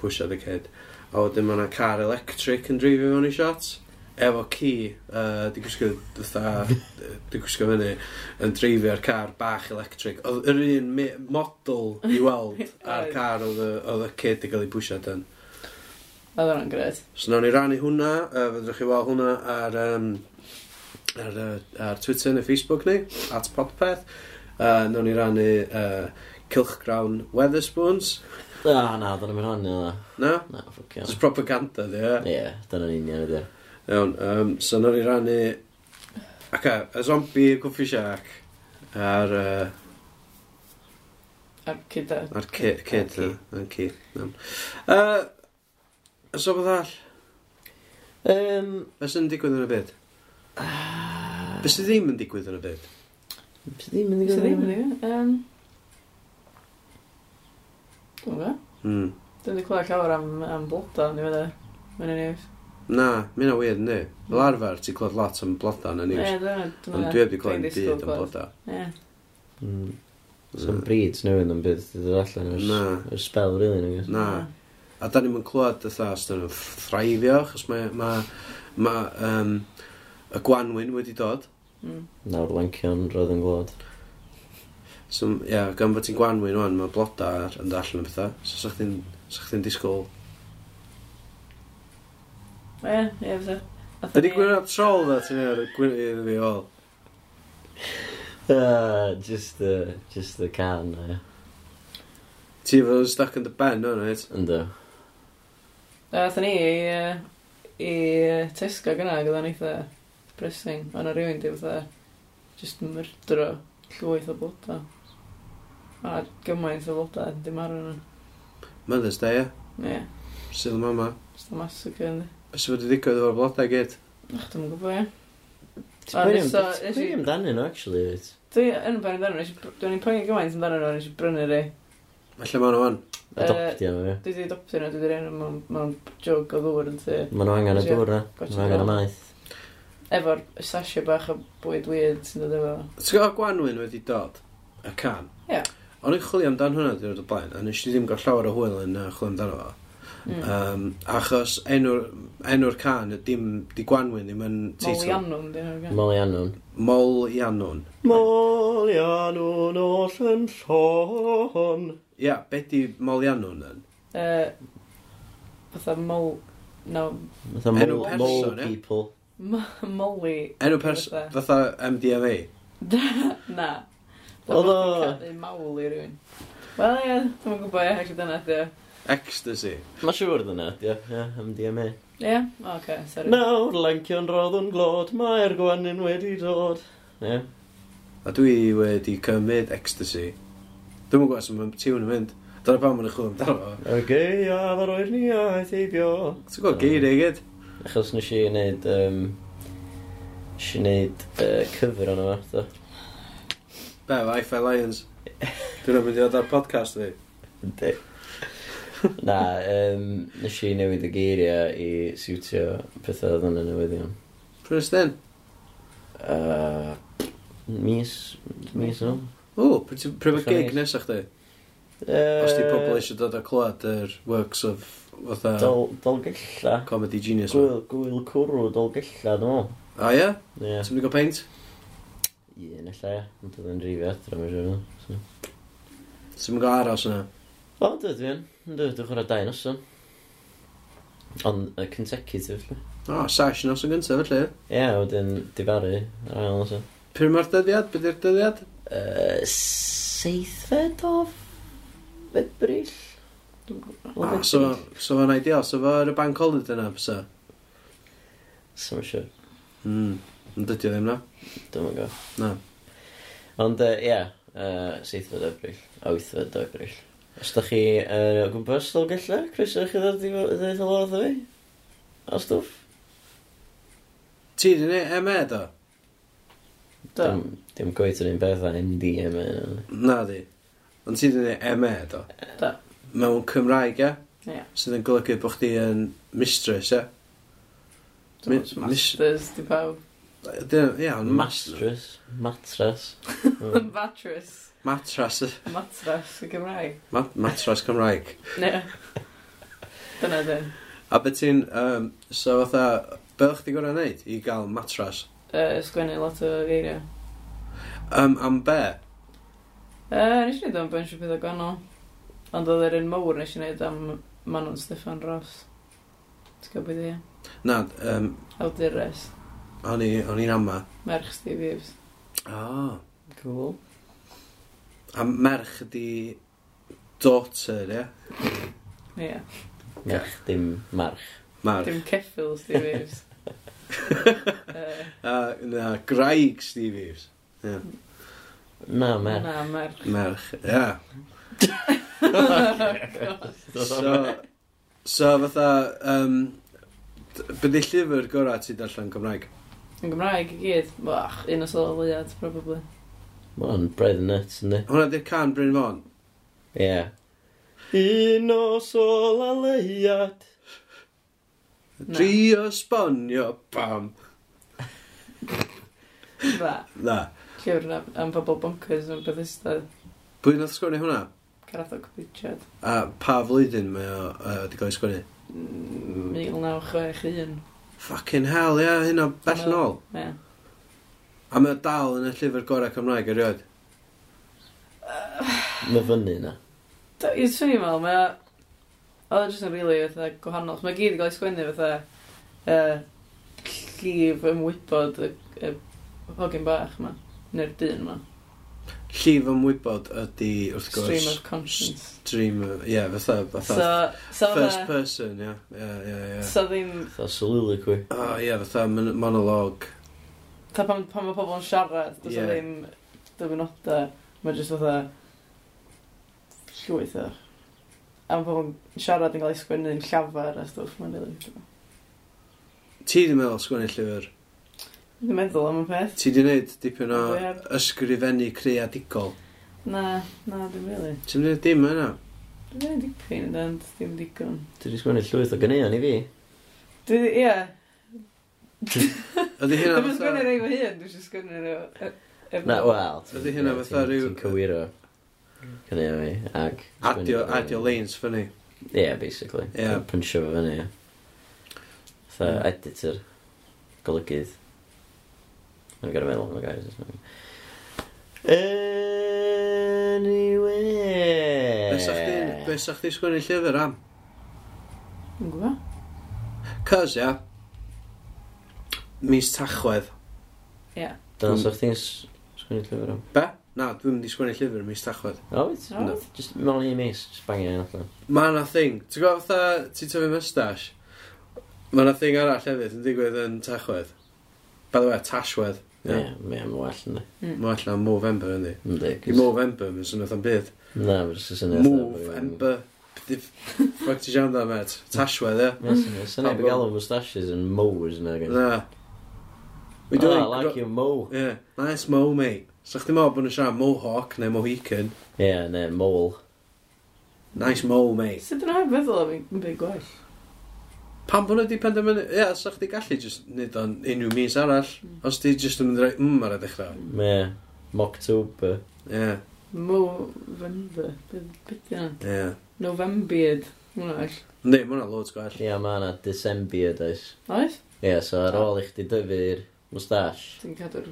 pwysiad y cyd. A wedyn mae'na car electric yn drifio mewn i shots. Efo ci, uh, di gwisgo fatha, di gwisgo fyny, yn dreifio'r car bach electric. Oedd yr un model i weld ar car oedd y kid i gael ei pwysiad yn. Oedd hwnna'n gred. So nawn ni rannu hwnna, uh, fydrwch chi weld hwnna ar, um, ar, uh, ar Twitter neu Facebook ni, at Podpeth. Uh, nawn ni rannu uh, Cilchgrawn Weatherspoons. Ah, na, dyna mi'n honni yna. Na? Na, yeah. It's propaganda, di, e? Ie, dyna'n union ydy. Iawn, um, so nawn ni rannu... Ac okay, y zombi coffee shack, ar... Uh, ar cyd. Ar cyd, cyd, cyd. Os o beth all? Um, Os yn digwydd yn y byd? Ah. Uh, Bys ddim yn digwydd yn y byd? Bys ddim yn digwydd y ddim yn digwydd yn y byd? Mm. Dwi'n di clywed llawer am, am bloda, ni fydde. Mae'n ei news. Na, mi'n a weird, ni. Fel arfer, ti'n clywed lot am bloda yn y news. Ond dwi heb di clywed byd am bloda. Ie. Mm. Some breeds newydd yn bydd ddod allan. Na. Yr spell, really, nag Na a da ni'n clywed fatha os dyn nhw'n thraifio, achos mae, mae, mae um, y gwanwyn wedi dod. Mm. Nawr lencion roedd yn glod. So, ia, yeah, gan fod ti'n gwanwyn o'n, mae bloda yn dall yn bethau So, sa'ch chi'n sa disgwyl... Ie, ie, fydda. Ydy gwirionedd troll dda ti'n ei gwirionedd fi ôl? Uh, just the, just the can, ie. Ti fod yn stuck yn dy ben o'n, right? Ynddo. A athyn ni i, yy, i Tesco gyna, gyda ni eitha pressing. Ond o rywun di fatha, just myrdro llwyth o bloda. A gymaint o bloda, di marw nhw. Mother's Day, ie? Ie, Sydd y mama. just a massacre yndi. Os wedi ddigwydd o'r blodau gyd. Ach, dwi'n gwybod, ie. Ti'n poeni So, am- ti'n nes i- amdanyn nhw, actually, wyt? Dwi yn ben amdano, nes i br- dwi'n poeni gymaint amdano nhw, nes i brynu rei. Felly lle ma'n o'n. Adoptio nhw, ie. Dwi wedi adoptio nhw, dwi wedi rhaid mewn, mewn jog o ddŵr yn ty. Mae nhw angen y dŵr na, mae nhw angen y maeth. Efo'r sasio bach o bwyd weird sy'n dod efo. Ti'n gwybod Gwanwyn wedi dod, y can? Ie. O'n i'n chwilio amdan hwnna dwi'n rhaid o blaen, a nes i ddim gael llawer o hwyl yn chwilio amdano fo. Mm. Um, achos enw'r enw can y dim di Gwanwyn ddim yn teitl. Molianwn. Molianwn. Molianwn. Molianwn o Llyn Llon. Ia, be di Molianwn yn? Uh, Fytha mol... No. Fytha Enw mol, person, mol ia? people. Molly. Enw person, fytha MDMA. Na. Oedd o... Cadu mawl i rywun. Wel, ie, dwi'n gwybod, ie, ac dyna, ie. Ecstasy. Mae siŵr dyna, ie, MDMA. Ie? Yeah? O, okay, sori. Nawr, lancion rodd yn glod, mae'r gwanyn wedi dod. Ie. Yeah. A dwi wedi cymryd ecstasy. Dwi'n gwybod sy'n mynd tiwn yn mynd. Dyna pam yn y chwil amdano fo. Y geia fawr o'r ni a teibio. Ti'n gwybod geir ei gyd? Achos nes i wneud... Um, nes i wneud uh, cyfr o'n yma. Do. Be, o Hi-Fi Lions. Dwi'n mynd i ddod ar podcast fi. Ynddi. Na, um, nes i newid y geiriau i siwtio pethau oedd yn y newyddion. Pryd ysdyn? Uh, mis, mis nhw. No? O, pryd mae gig nesaf chdi? Uh, Os di pobl eisiau dod a clywed yr works of fatha... Dol, dolgella. Comedy genius. Gwyl, gwyl cwrw dolgella, dwi'n meddwl. O ie? Ie. Ti'n mynd i gael peint? Ie, nella ie. Yn dod yn rifio adra, mae'n siŵr. Ti'n mynd gael aros yna? O, dwi dwi'n. Dwi, dwi'n chwarae dau noson. Ond y consecutive, lle. O, sash noson gyntaf, felly. Ie, wedyn difaru. Ar ail noson. Pyrma'r dyddiad? Be di'r dyddiad? uh, seithfed o febryll. Ah, so, so fo'n ideal, so fo'r bank holiday yna, fysa? So, mae'n siwr. Mm, yn dydio ddim na? Dwi'n mynd go. Na. Ond, ie, uh, yeah, uh, seithfed o ebryll, a wythfed o ebryll. Os da chi uh, o gwmpas ddol gella, Chris, ydych chi ddod i ddweud o fi? A stwff? Ti, di ni, e me, do? Da. Dim, Dim gweith yn un beth a MDMA. Na di. Ond ti ddim yn MA do? E, do. Mewn Cymraeg, ie? Ie. Sydd yn golygu bod chdi yn mistress, ie? Mi- Masters, di pawb. Ie, ond Mastress. Matras. Mm. Matras. Matras. y- Matras y Gymraeg. ma- Matras Cymraeg. Ne. Dyna di. A beth ti'n... Um, so fatha... Be o'ch di gorau wneud i gael matras? Uh, Sgwennu lot o geiriau. Um, am be? Uh, nes i wneud am bunch o beth o ganol. Ond oedd yr un mawr nes i wneud am Manon Steffan Ross. Ti'n gwybod beth i? E? Na, um, Awdures. O'n i- o'n i'n amma. Merch Steve Eves. O. Oh. Cool. A merch ydi daughter, ie? Ie. Yeah. Merch, dim march. March. Dim ceffil Steve Eves. uh, A, na, graig Steve Eves. Na, merch. Na, merch. Merch, ie. ia. so, so fatha, um, byddu llyfr gorau ti darllen Gymraeg? Yn Gymraeg i gyd, bach, un o sôl fwyad, probably. Mae'n braidd yn nuts, ynddi? Hwna di'r can Bryn Fon? Ie. Yeah. Un o sol a leiad. Dri o sbonio, bam. Ba. Na llyfr na, am pobl bonkers yn Bethesda. Pwy nath sgwrnu hwnna? Carathog Pritchard. A pa flwyddyn mae o uh, wedi cael ei sgwrnu? 1961. Mm, Fucking hell, ia, yeah, hyn o bell yn ôl. Ie. A mae o dal yn y llyfr gorau Cymraeg erioed. Mae fyny na. I'n swnio fel, mae o... Oedd jyst yn rili fatha gwahanol. Mae gyd yn gael ei sgwennu fatha... Uh, llif ymwybod y, y hogyn bach yma. Neu'r dyn yma. Llif ymwybod ydy, wrth gwrs... Stream of conscience. Stream of, ie, yeah, fatha, fatha, so, so first person, ie, ie, ie, ie. So ddim... Fatha soliloquy. O, oh, ie, yeah, fatha monolog. Ta pan, pan mae pobl yn siarad, does yeah. ddim dyfynodau, mae jyst fatha llwyth o. A mae pobl yn siarad yn cael ei sgwennu'n llafar a stwff, mae'n rili. Ti ddim meddwl sgwennu llyfr? Dwi'n meddwl am y peth. Ti di wneud dipyn o Dwi- ysgrifennu creadigol? Na, na, dwi'n rili. Ti'n wneud dim yna? Dwi'n rili dipyn, dan, dim digon. Dwi wedi sgwennu llwyth o ganeion i fi. Dwi, ie. Ydy hynna Dwi'n fatha... rei fy hun, dwi'n siarad rei rei... Na, wel. ti- Ydi hynna ti- fatha ryw- Ti'n cywiro ganeion fi, ac... Adio, adio lanes fyny. Ie, basically. Ie. Yeah. Punchio fo fyny, ie. Fatha editor. Golygydd. Mae'n gorau meddwl am y gair. Anyway... Be sa'ch di, be sa'ch di sgwennu llyfr am? Yn gwybod? Cos, ia. Mis Tachwedd. Ia. Dyna sa'ch di'n sgwennu llyfr am? Be? Na, dwi'n mynd i sgwennu llyfr mis Tachwedd. O, it's no. Just mewn i mis, just bangio un allan. Ma' na thing. Ti'n gwybod fatha, ti'n tyfu mustache? Ma' na thing arall hefyd yn digwydd yn Tachwedd. By the way, Tashwedd. Ie, mae mae'n well yndi. Hmm. Mae allan Movember yndi. Ynddi. I Movember, mae'n swnio swnio'n bydd. Na, mae'n swnio'n Movember. Fwag ti siarad am et? Tashwedd, ie? Mae'n swnio'n bydd galw moustaches yn mowers yna. Na. We do oh, I like your mow. Yeah, nice mow, mate. So chdi meddwl bod nhw'n siarad mohawk neu mohican? Ie, yeah, neu mole. Nice mole, mate. Sut yna'n feddwl am yn byd gwell? Pam bod nhw wedi penderfynu... Ie, yeah, sa chdi gallu just nid o'n unrhyw mis arall. Os di just yn mynd i roi mm ar y dechrau. E, Ie. Mocktober. Ie. Movember. Beth yna? Ie. Novembiad. Mwna all. Yndi, mae hwnna loads gwell. Ia, mae yna Decembiad oes. Oes? Ie, so ar ôl i chdi dyfu'r moustache. Ti'n cadw'r...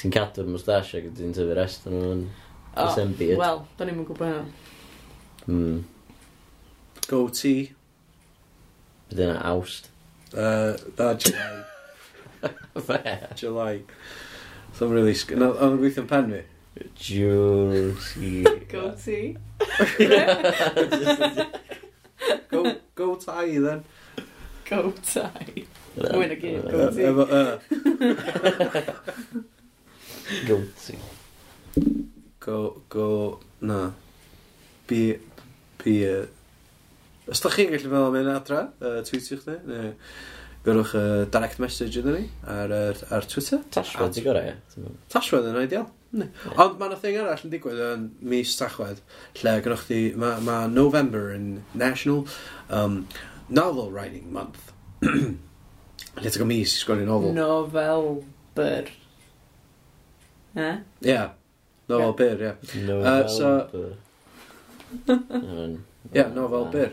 Ti'n cadw'r moustache ac ti'n tyfu'r rest yn o'n Decembiad. Wel, da ni'n gwybod hynna. Mm. Goatee. Bydd yna awst. Uh, da, July. Fe? July. So I'm really... sc- No, O'n gweithio'n pen fi. Juicy. Goatee. Go, go tie, then. Go tie. Mwyn y gyd, Uh, goatee. efo, Goatee. go, go, na. Bi, bi, uh, Os da chi'n gallu meddwl am un adra, uh, tweetiwch ni, neu gyrwch uh, direct message ydyn ni ar, ar, ar Twitter. Tashwad ti gorau, ie? Tashwad yn ideal. Ne. Ond mae'n thing arall yn digwydd yn mis Tachwedd, lle gynnwch chi, mae ma November yn National um, Novel Writing Month. lle ti'n mis i sgwennu novel. Novelber. Eh? Yeah. Novel yeah. bir, ie. Yeah. Novel uh, so... Ie, yeah, novel byr.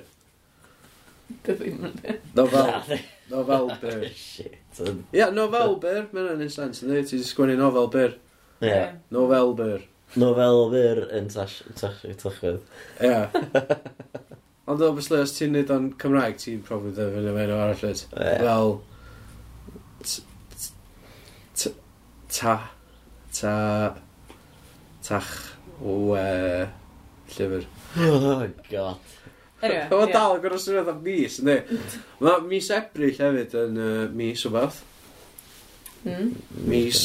Dy ddim yn dweud. Nofel. Nofel byr. Shit. Ia, nofel byr. Mae'n hynny'n un sens, ynddi? Ti'n sgwennu nofel byr. Ie. Nofel byr. Nofel fyr yn tachwedd. Ie. Ond obviously, os ti'n neud o'n Cymraeg, ti'n probably ddefnydd yn o arall lyd. Fel... Ta... Ta... Tach... We... Llyfr. Oh, God. Anyway, Mae dal yn gorau syniad am mis, ynddi? Mae mis Ebrill hefyd yn uh, mis o beth. Mm. Mis,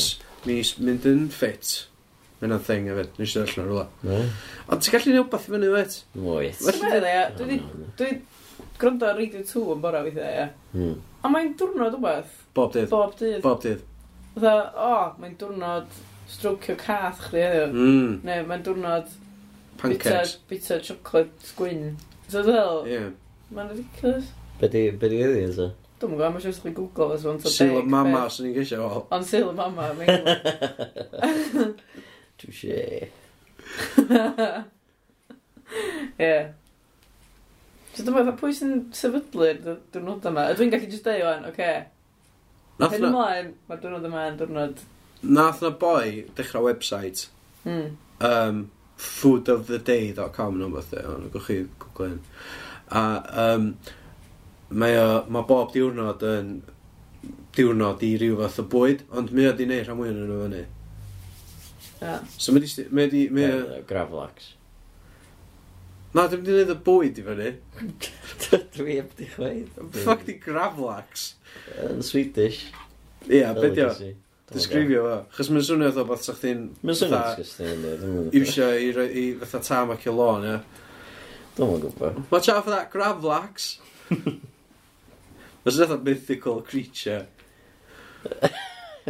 mis mynd yn ffit. Mae'n o'n thing hefyd, nes i ddall yn rhywle. Ond ti'n gallu neud beth i fyny fyd? Wyt. Dwi wedi gwrando ar Radio 2 yn bora weithiau, ia. Hmm. A mae'n diwrnod o beth. Bob dydd. Bob dydd. Bob dydd. Dda, o, mae'n diwrnod strocio cath chdi, heddiw. Mm. Neu mae'n diwrnod... Pancakes. Bita, bita chocolate gwyn. So ddel? Ie. Mae'n ridiculous. Be di, be di ydi yna? Dwi'n gwybod, mae'n siwrs chi Google fes o'n to Sil y mama, sy'n ni'n geisio fel. Ond sil y mama, mae'n gwybod. Touché. Ie. So dyma, pwy sy'n sefydlu'r diwrnod yma? Ydw i'n gallu just dweud o'n, oce. Nath na... Ymlaen, mae'r diwrnod yma yn diwrnod... Nath na boi dechrau website. Mm. Um, foodoftheday.com nhw'n fath o, e, ond gwch chi gwgl hyn. A um, mae, o, mae bob diwrnod yn diwrnod i ryw fath o bwyd, ond mae o di neud rhan mwy yn nhw fyny. Yeah. So mae di... Mae di mae o... Gravlax. Na, dwi'n mynd i y bwyd i fyny. Dwi heb di chweud. Fuck di Gravlax. Yn Swedish. Ia, yeah, beth Disgrifio fo. Chos mae'n swnio fatha bod sa'ch chi'n... Mae'n swnio disgusting. Iwsio i, i fatha tam ac i lôn, ie. Dwi'n mwyn gwybod. Mae for that gravlax. Mae'n swnio mythical creature.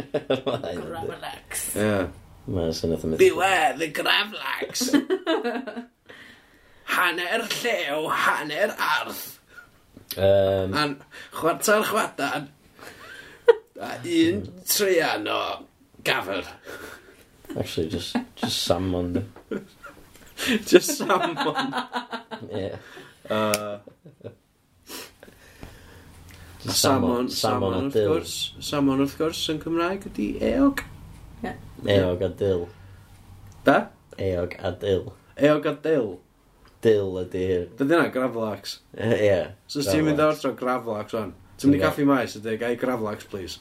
gravlax. Ia. Mae'n swnio fatha mythical. Beware the gravlax. hanner llew, hanner arth. Um, An, chwarter chwadan, a un treian o gafr. Actually, just, just salmon. just salmon. yeah. Uh, salmon, salmon, salmon, wrth gwrs. Salmon wrth gwrs yn Cymraeg ydi eog. Yeah. Eog a dil. Da? Eog a dil. Eog a dil. Dil ydi hyn. Dyna graflax. Ie. Yeah, so ti'n mynd o'r tro graflax o'n? Ti'n mynd i caffi maes a dweud, gai graflax, please.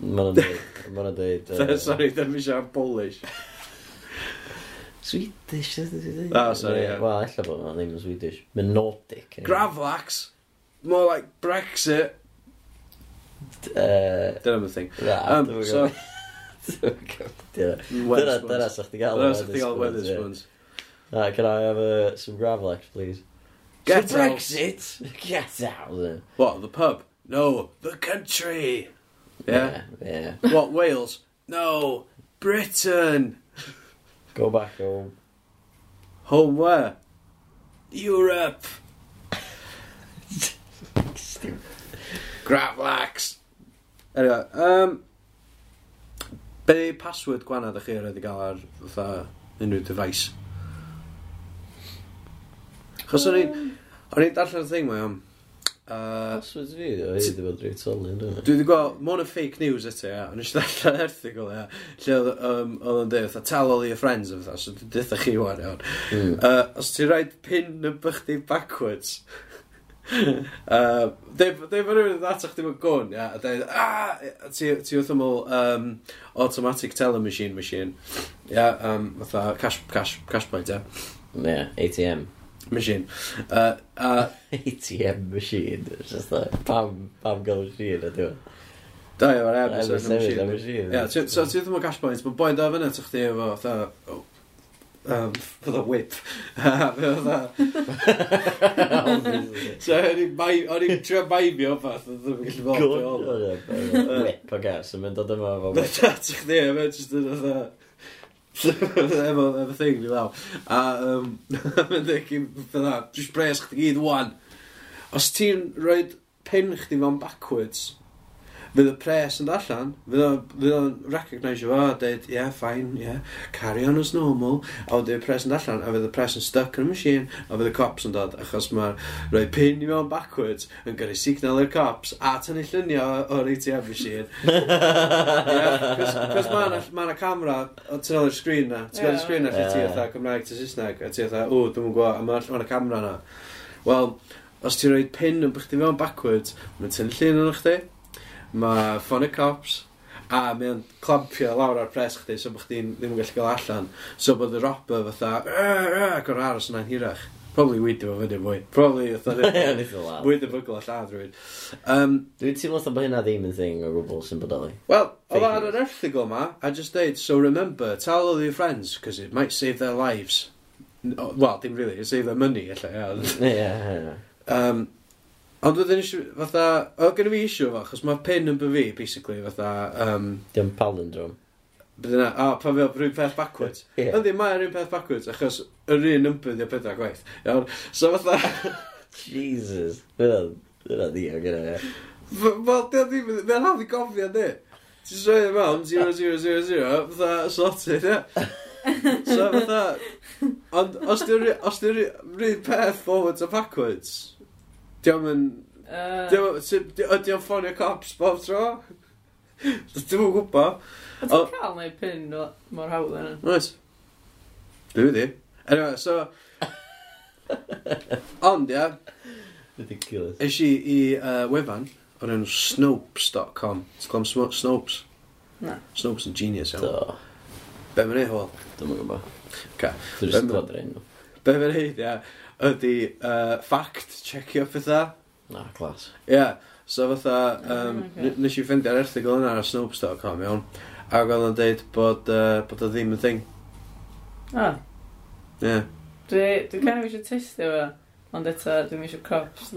Mae'n dweud... mae'n dweud... Sorry, ddim eisiau am Polish. Swedish, ydw i dweud. Oh, ah, sorry, ie. Wel, ella bod yna ddim yn Swedish. Mae'n Nordic. Gravlax! More like Brexit. Dyna Dyna'n thing. Um, so... Dyna, dyna sa'ch ti gael. Dyna sa'ch ti gael Wetherspoons. Can I have uh, some Gravlax, please? Get to out. Brexit? Get out then. What, the pub? No, the country. Yeah? Yeah. yeah. What, Wales? No, Britain. Go back home. Home where? Europe. Stupid. Gravlax. Anyway, um, be password gwanad ydych chi i gael ar fatha unrhyw device? Chos o'n i'n O'n i'n darllen y thing mae am... Uh, Passwords fi, o i wedi bod reit solid. Dwi wedi gweld, mae hwnna fake news eto, ia. Ond eisiau darllen erthigol, ia. Lle oedd um, o'n dweud, tell all your friends, o fatha, so dwi'n dweud chi wan, iawn. Mm. Uh, os ti'n rhaid pin y bych di backwards, uh, Dweud bod rhywun yn atach chdi mewn gwn, ia, a dweud, aaa, ti wrth ymwyl um, automatic teller machine machine, ia, um, fatha cash, cash, cash point, ia. Ia, yeah, ATM machine. Uh, uh, ATM machine. It's just like, pam, pam gael machine, ydy o. Da, ie, mae'r ebys yn y machine. Ie, so ti ddim o gash points, mae boi'n da fyny, ti'ch di efo, fatha, oh, um, fydd o whip. so, o'n i'n trio maimio fath, oedd ddim yn gallu bod. Gwyd, whip o gas, yn mynd o dyma. efo whip. Da, Ti'n chdi, mae'n just yn efo, efo thing fi law. A, um, mae'n dweud i fydda, dwi'n bres chdi gyd wan. Os ti'n rhoi pen chdi fan backwards, fydd y pres yn allan, fydd o'n recognisio fo a dweud, yeah, fine, yeah, carry on as normal, a fydd y pres yn allan, a fydd y pres yn stuck yn y machine, a fydd y cops yn dod, achos mae'r rhoi pin i mewn backwards yn gyrru signal i'r cops, a tynnu llunio o'r ATM machine. Cos mae yna camera, ti'n ôl i'r sgrin na, ti'n gweld i'r sgrin na lle ti eitha Cymraeg ti Saesneg, a ti eitha, o, dwi'n gwybod, a mae'n camera na. Wel, os ti'n rhoi pin yn bych ti fewn backwards, mae'n tynnu llun yn o'ch mae ffon y cops, a mae o'n clampio lawr ar pres chdi, so bod chdi'n ddim yn gallu gael allan. So bod y robber fatha, eh, eh, ac o'r aros yna'n hirach. Probably wydio fo fyny mwy. Probably fatha mwy dy bygl a lladd rhywun. Um, Dwi'n teimlo fatha bod hynna ddim yn thing o gwbl sy'n bodoli. Wel, oedd ar yr erthigol ma, I just dweud, so remember, tell all your friends, because it might save their lives. Well, dim really, it save their money, allai. Ie, yeah, ie. Um, Ond wedyn eisiau, fatha, o gen i fi isio fo, chos mae pin yn by fi, basically, fatha... Um, Dim palindrom. Bydd yna, o, pan fel rhywun peth backwards. Ie. Yndi, mae'n rhywun peth backwards, achos yr un ymbyd o bydda gwaith. Iawn, so fatha... Jesus, dyna ddio gyda fe. Wel, dyna ddim, mae'n hawdd i gofio, di. Ti'n sroed yn mewn, 0000, fatha, sorted, ie. So fatha, ond os di'r rhywun peth forwards a backwards, Diolch yn... Ydy o'n ffonio cops bob tro? Dwi'n yn gwybod. Ond ti'n cael neu pin mor hawdd yna? Oes. Dwi wedi. Anyway, so... Ond, ia. Ridiculous. Eis i i uh, wefan o'r enw snopes.com. Ti'n clom Snopes? Na. Snopes yn genius, iawn. Do. Be mae'n ei hwyl? Dwi'n mwyn gwybod. Ca. Dwi'n just dod rhaid nhw. Be mae'n ei, ia ydy uh, fact checio pethau. Na, clas. Ie, yeah. so fatha, um, oh, okay. nes i ffeindio'r erthigol yna ar snopes.com, iawn, ac oedd o'n deud bod, uh, bod o ddim yn thing. Ah. Ie. Yeah. Dwi'n dwi kind of eisiau testio fe, ond eto dwi'n eisiau cops.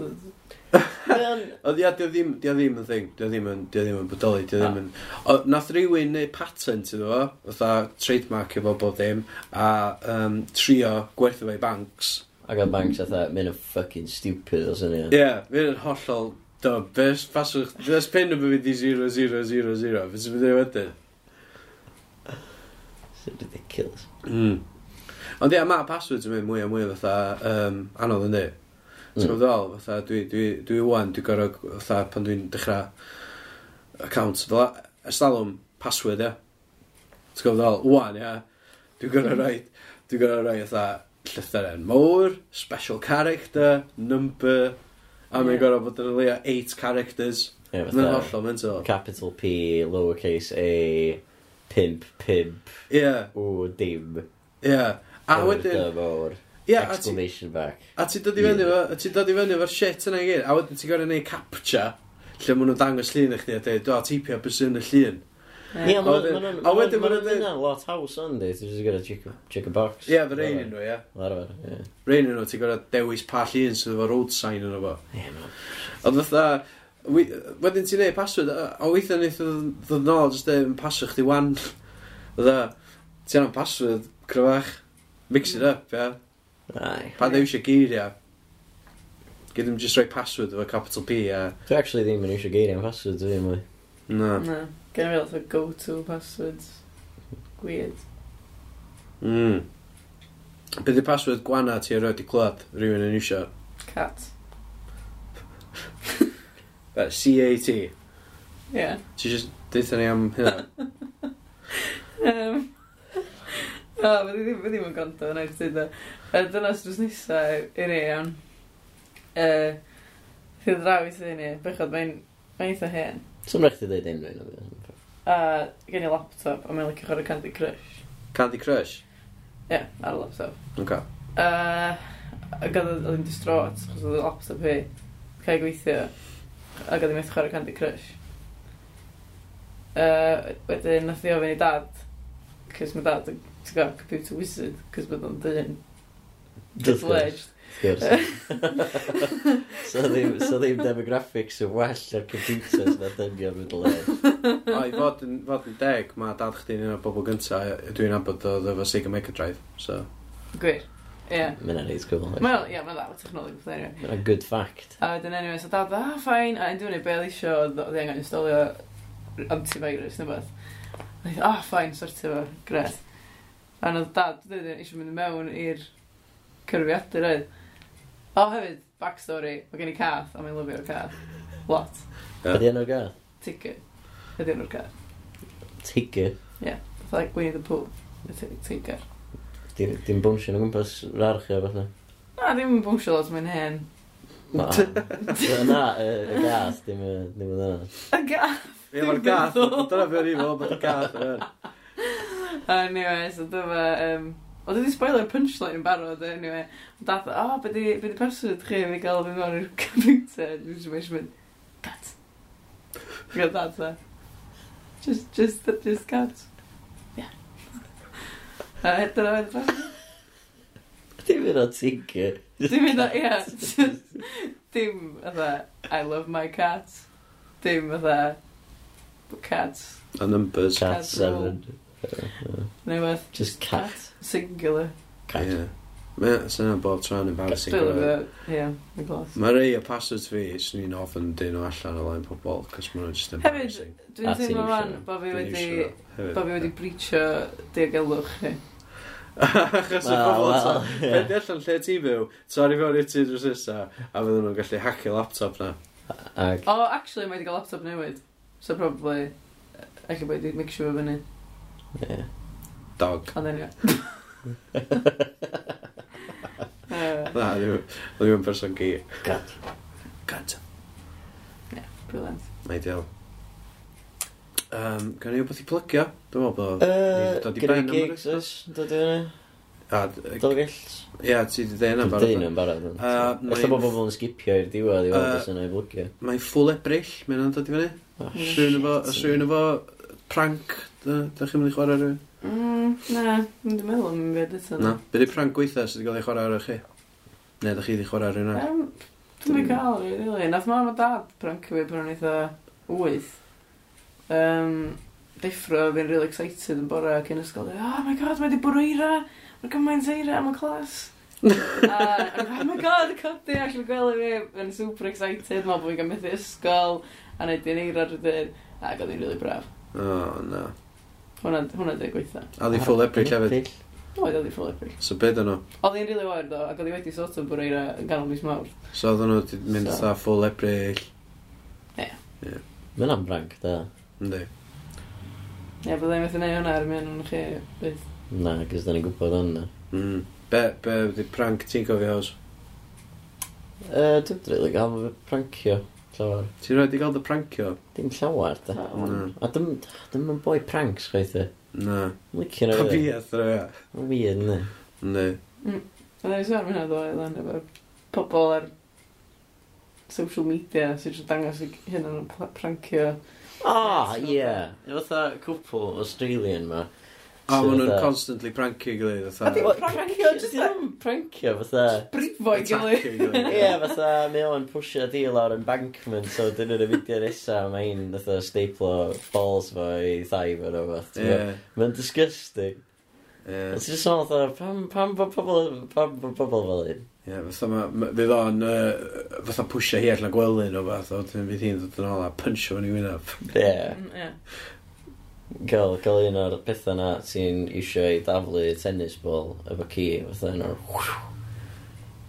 Oedd ia, di o ddim, di o ddim yn thing, di o ddim yn, di o ddim yn bodoli, di o ddim yn... O, nath rhywun neu patent iddo fo, fatha trademark efo bob ddim, a um, trio gwerthu fe i banks. Ac oedd Banks atha, mynd yn ffucking stupid o syniad. Ie, yeah, mynd yn hollol dom. Fes ffaswch, fes pen yn mynd i 0, 0, 0, 0. Fes yn mynd i wedyn. It's ridiculous. Mm. Ond ia, mae passwords yn mynd mwy a mwy o fatha um, anodd yn di. Mm. Ti'n gwybod fatha, dwi, dwi, dwi wan, dwi gorau fatha pan dwi'n dechrau accounts. Fel estalwm password, ia. Ti'n gwybod wan, ia. Dwi'n gorau rhaid, dwi'n gorau rhaid fatha llythyren mowr, special character, number, a mae'n gorau bod yn leo 8 characters. Ie, fatha- Mae'n hollol mental. Capital P, lowercase a, pimp, pimp, Ie, o, dim. ie. A wedyn, Mawr. ie, a ti- Exclamation back. a ti dod i fyny efo, a ti dod i fyny efo'r shit yna i gyd, a wedyn ti'n gorau neud captcha, lle maen nhw'n dangos llun i chdi a dweud, do, a tipio bys yn y llun. Ie, a wedyn ma'n dweud... lot haws on, di, ti'n just gyda check, check a box. Ie, fe rein unrhyw, ie. Arfer, ie. Rein unrhyw, ti'n gorau dewis pa llun sydd efo road sign yn efo. Ie, no. Ond fatha, we- wedyn ti'n neud password, a- a weithio wnaeth ddod nôl, jyst dweud, paswch chdi wan. Fatha, ti'n am password, cryfach, mix it up, ie. Ai. Pa ddew eisiau geiriau? Gyd ddim just rhoi password efo capital P a... Dwi actually ddim yn eisiau geiriau am password, dwi mwy. Na. Na. Gen i fi go-to passwords. Weird. Mm. Be di password gwana ti erioed i clywed rhywun yn eisiau? Cat. C-A-T. Ie. Yeah. Ti just deitha ni am hynna? um, o, oh, fe ddim, ddim yn gwrando yna i ti da. Dyna sydd nesa i ni iawn. Uh, Fydd draw i sy'n ni. Bechod, mae'n eitha hen. Swn rhaid i ddweud unrhyw un o a gen i laptop, a mae'n licio chwarae Candy Crush. Candy Crush? Ie, yeah, ar y laptop. Ok. Uh, a gada oedd hi'n distraught, achos oedd y laptop hi, cael gweithio, a gada hi'n methu chwarae Candy Crush. Uh, wedyn, nath i ofyn i dad, cys mae dad yn computer wizard, cys bod o'n dyn. Just Just gwrs. so ddim, so ddim demographics yn well ar computers na dynion middle age. O, i fod yn, fod yn deg, mae dad chdi'n un o'r bobl gynta dwi'n abod o ddefo Sega Mega Drive, so... Gwir. Yeah. Mae'n reit cool. Wel, ie, yeah, mae'n dda, technoleg beth anyway. Mae'n good fact. A wedyn anyway, so dad, ah, ffain, a yn dwi'n ei bel isio, oedd angen installio antivirus neu beth. A ah, ffain, sortio fo, gred. A oedd dad, dwi'n eisiau mynd mewn i'r cyrfiadur oedd. O, hefyd, backstory, mae gen i cath, a mae'n lyfio'r cath. Lot. Ydy enw'r gath? Tigger. Ydy enw'r cath? Tigger? Ie. Yeah. Like Winnie the Pooh. Tigger. Dim, dim bwnsio yn gwmpas rarch o falle. Na, ddim yn bwnsio lot, mae'n hen. Na, y gath, dim y ddyna. Y gath? Ie, mae'r gath. Dyna fe o'n i fod, y gath. yn. Anyway, so dyma... Um, Oedd wedi spoiler punchline yn barod, anyway. Ond dath, o, oh, beth di, be di person ydych chi yn ei gael fi mewn i'r computer? Dwi'n siŵr eisiau mynd, cat. Gwyd dad, da. Just, just, just cat. Yeah. A hedyn o hedyn o. Dim yn o tigger. Dim mynd o, ia. Dim, ytha, I love my cat. Dim, ytha, cat. A numbers. Cat, cat seven. Uh, uh. Just cat. Singular. Cad. Ie. Mae yna bob tra'n embarrassing. Dwi'n gwybod, ie, yn glas. Mae rei o passwords fi, swn i'n ofyn dyn nhw allan o lain pobol, cos mae nhw'n just embarrassing. Hefyd, dwi'n teimlo fan bod fi wedi, bod fi wedi breachio diogelwch chi. Achos y pobl ta, beth allan lle ti byw, torri fewn i'r tyd drws nesa, a fydden nhw'n gallu hacio laptop na. Ag... O, actually, mae wedi cael laptop newid. So probably, eich bod wedi mixio fo fyny. Ie dog. Ond anyway. Na, ddim yn person gi. Gant. Gant. Ie, brilliant. Ideal. Um, gan i wbeth i plygio? Dwi'n meddwl bod... Uh, Gwneud gigs oes, dod i fyny. Dolgells? Ie, ti di ddeun yn barod. Ddeun yn barod. Alla bod bobl yn sgipio i'r diwedd i weld sy'n ei blygio. Mae'n ffwl ebrill, mae'n dod i fyny. Oh, Rwy'n efo prank, da chi'n mynd i chwarae rhywun. Mm, na, ddim yn meddwl am beth eto. Na, beth yw prank gweitha sydd wedi cael ei chwarae ar chi? Neu da chi wedi chwarae ar hynna? Um, Dwi'n mynd cael ei ddili. Nath mam a dad prank fi pan o'n eitha wyth. Um, deffro fi'n really excited yn bora cyn ysgol. Oh my god, mae wedi bwrw eira. Mae gymaint eira am y clas. a, oh my god, codi, ac yn gweld fi yn super excited, mae bod fi'n gael methu ysgol, a neud i'n eira rydyn, ac oedd hi'n really braf. Oh, no. Hwna hwna dy gweitha. A di ffwl ebrill hefyd. Oedd oedd i ffwl ebryd. So beth o'n nhw? Oedd i'n rili oer, do, ac oedd i wedi sort of bwreira yn ganol mis mawr. So oedd nhw wedi mynd so. ffwl ebrill. Ie. Yeah. Yeah. Mae'n da. Ynddi. Ie, byddai methu neud hwnna ar mewn hwnnw chi bydd. Na, gys da ni'n gwybod hwnna. Mm. Be, be, di prank ti'n gofio hos? E, dwi'n drili gael prancio llawer. Ti'n rhaid i gael dy prancio? Dim llawer, da. Na. A dim, dim yn boi pranks, chwaith e. Na. Licio na. Cobiaeth, Mae'n Weird, ne. Ne. Mm. Oedd e'n sôn hynna ddoe, ddan, efo pobl ar social media sy'n just dangos hyn yn prancio. Ah, ie. Fatha cwpl Australian ma. A maen nhw'n constantly prankio'i gilydd. A dim prankio, jyst ddim prankio, fatha. Brifo i gilydd. Ie, fatha, mae o'n pwysio di lawr yn bankman, so dyn nhw'n y fideo nesa, mae un fatha staplo balls fo i thai fo nhw fath. Ie. Mae'n disgusting. Yeah. Ti'n just sôn, pam, pam bod pobl, pam bod pobl fel un? Ie, yeah, fatha, fydd o'n, uh, fatha pwysio hi allan o gwely fath, o, ti'n fydd hi'n dod yn ôl a punch o'n i wynaf. Ie. Mm, ie. Cael, cael un o'r pethau na sy'n isio i daflu tennis ball efo ci, fatha un o'r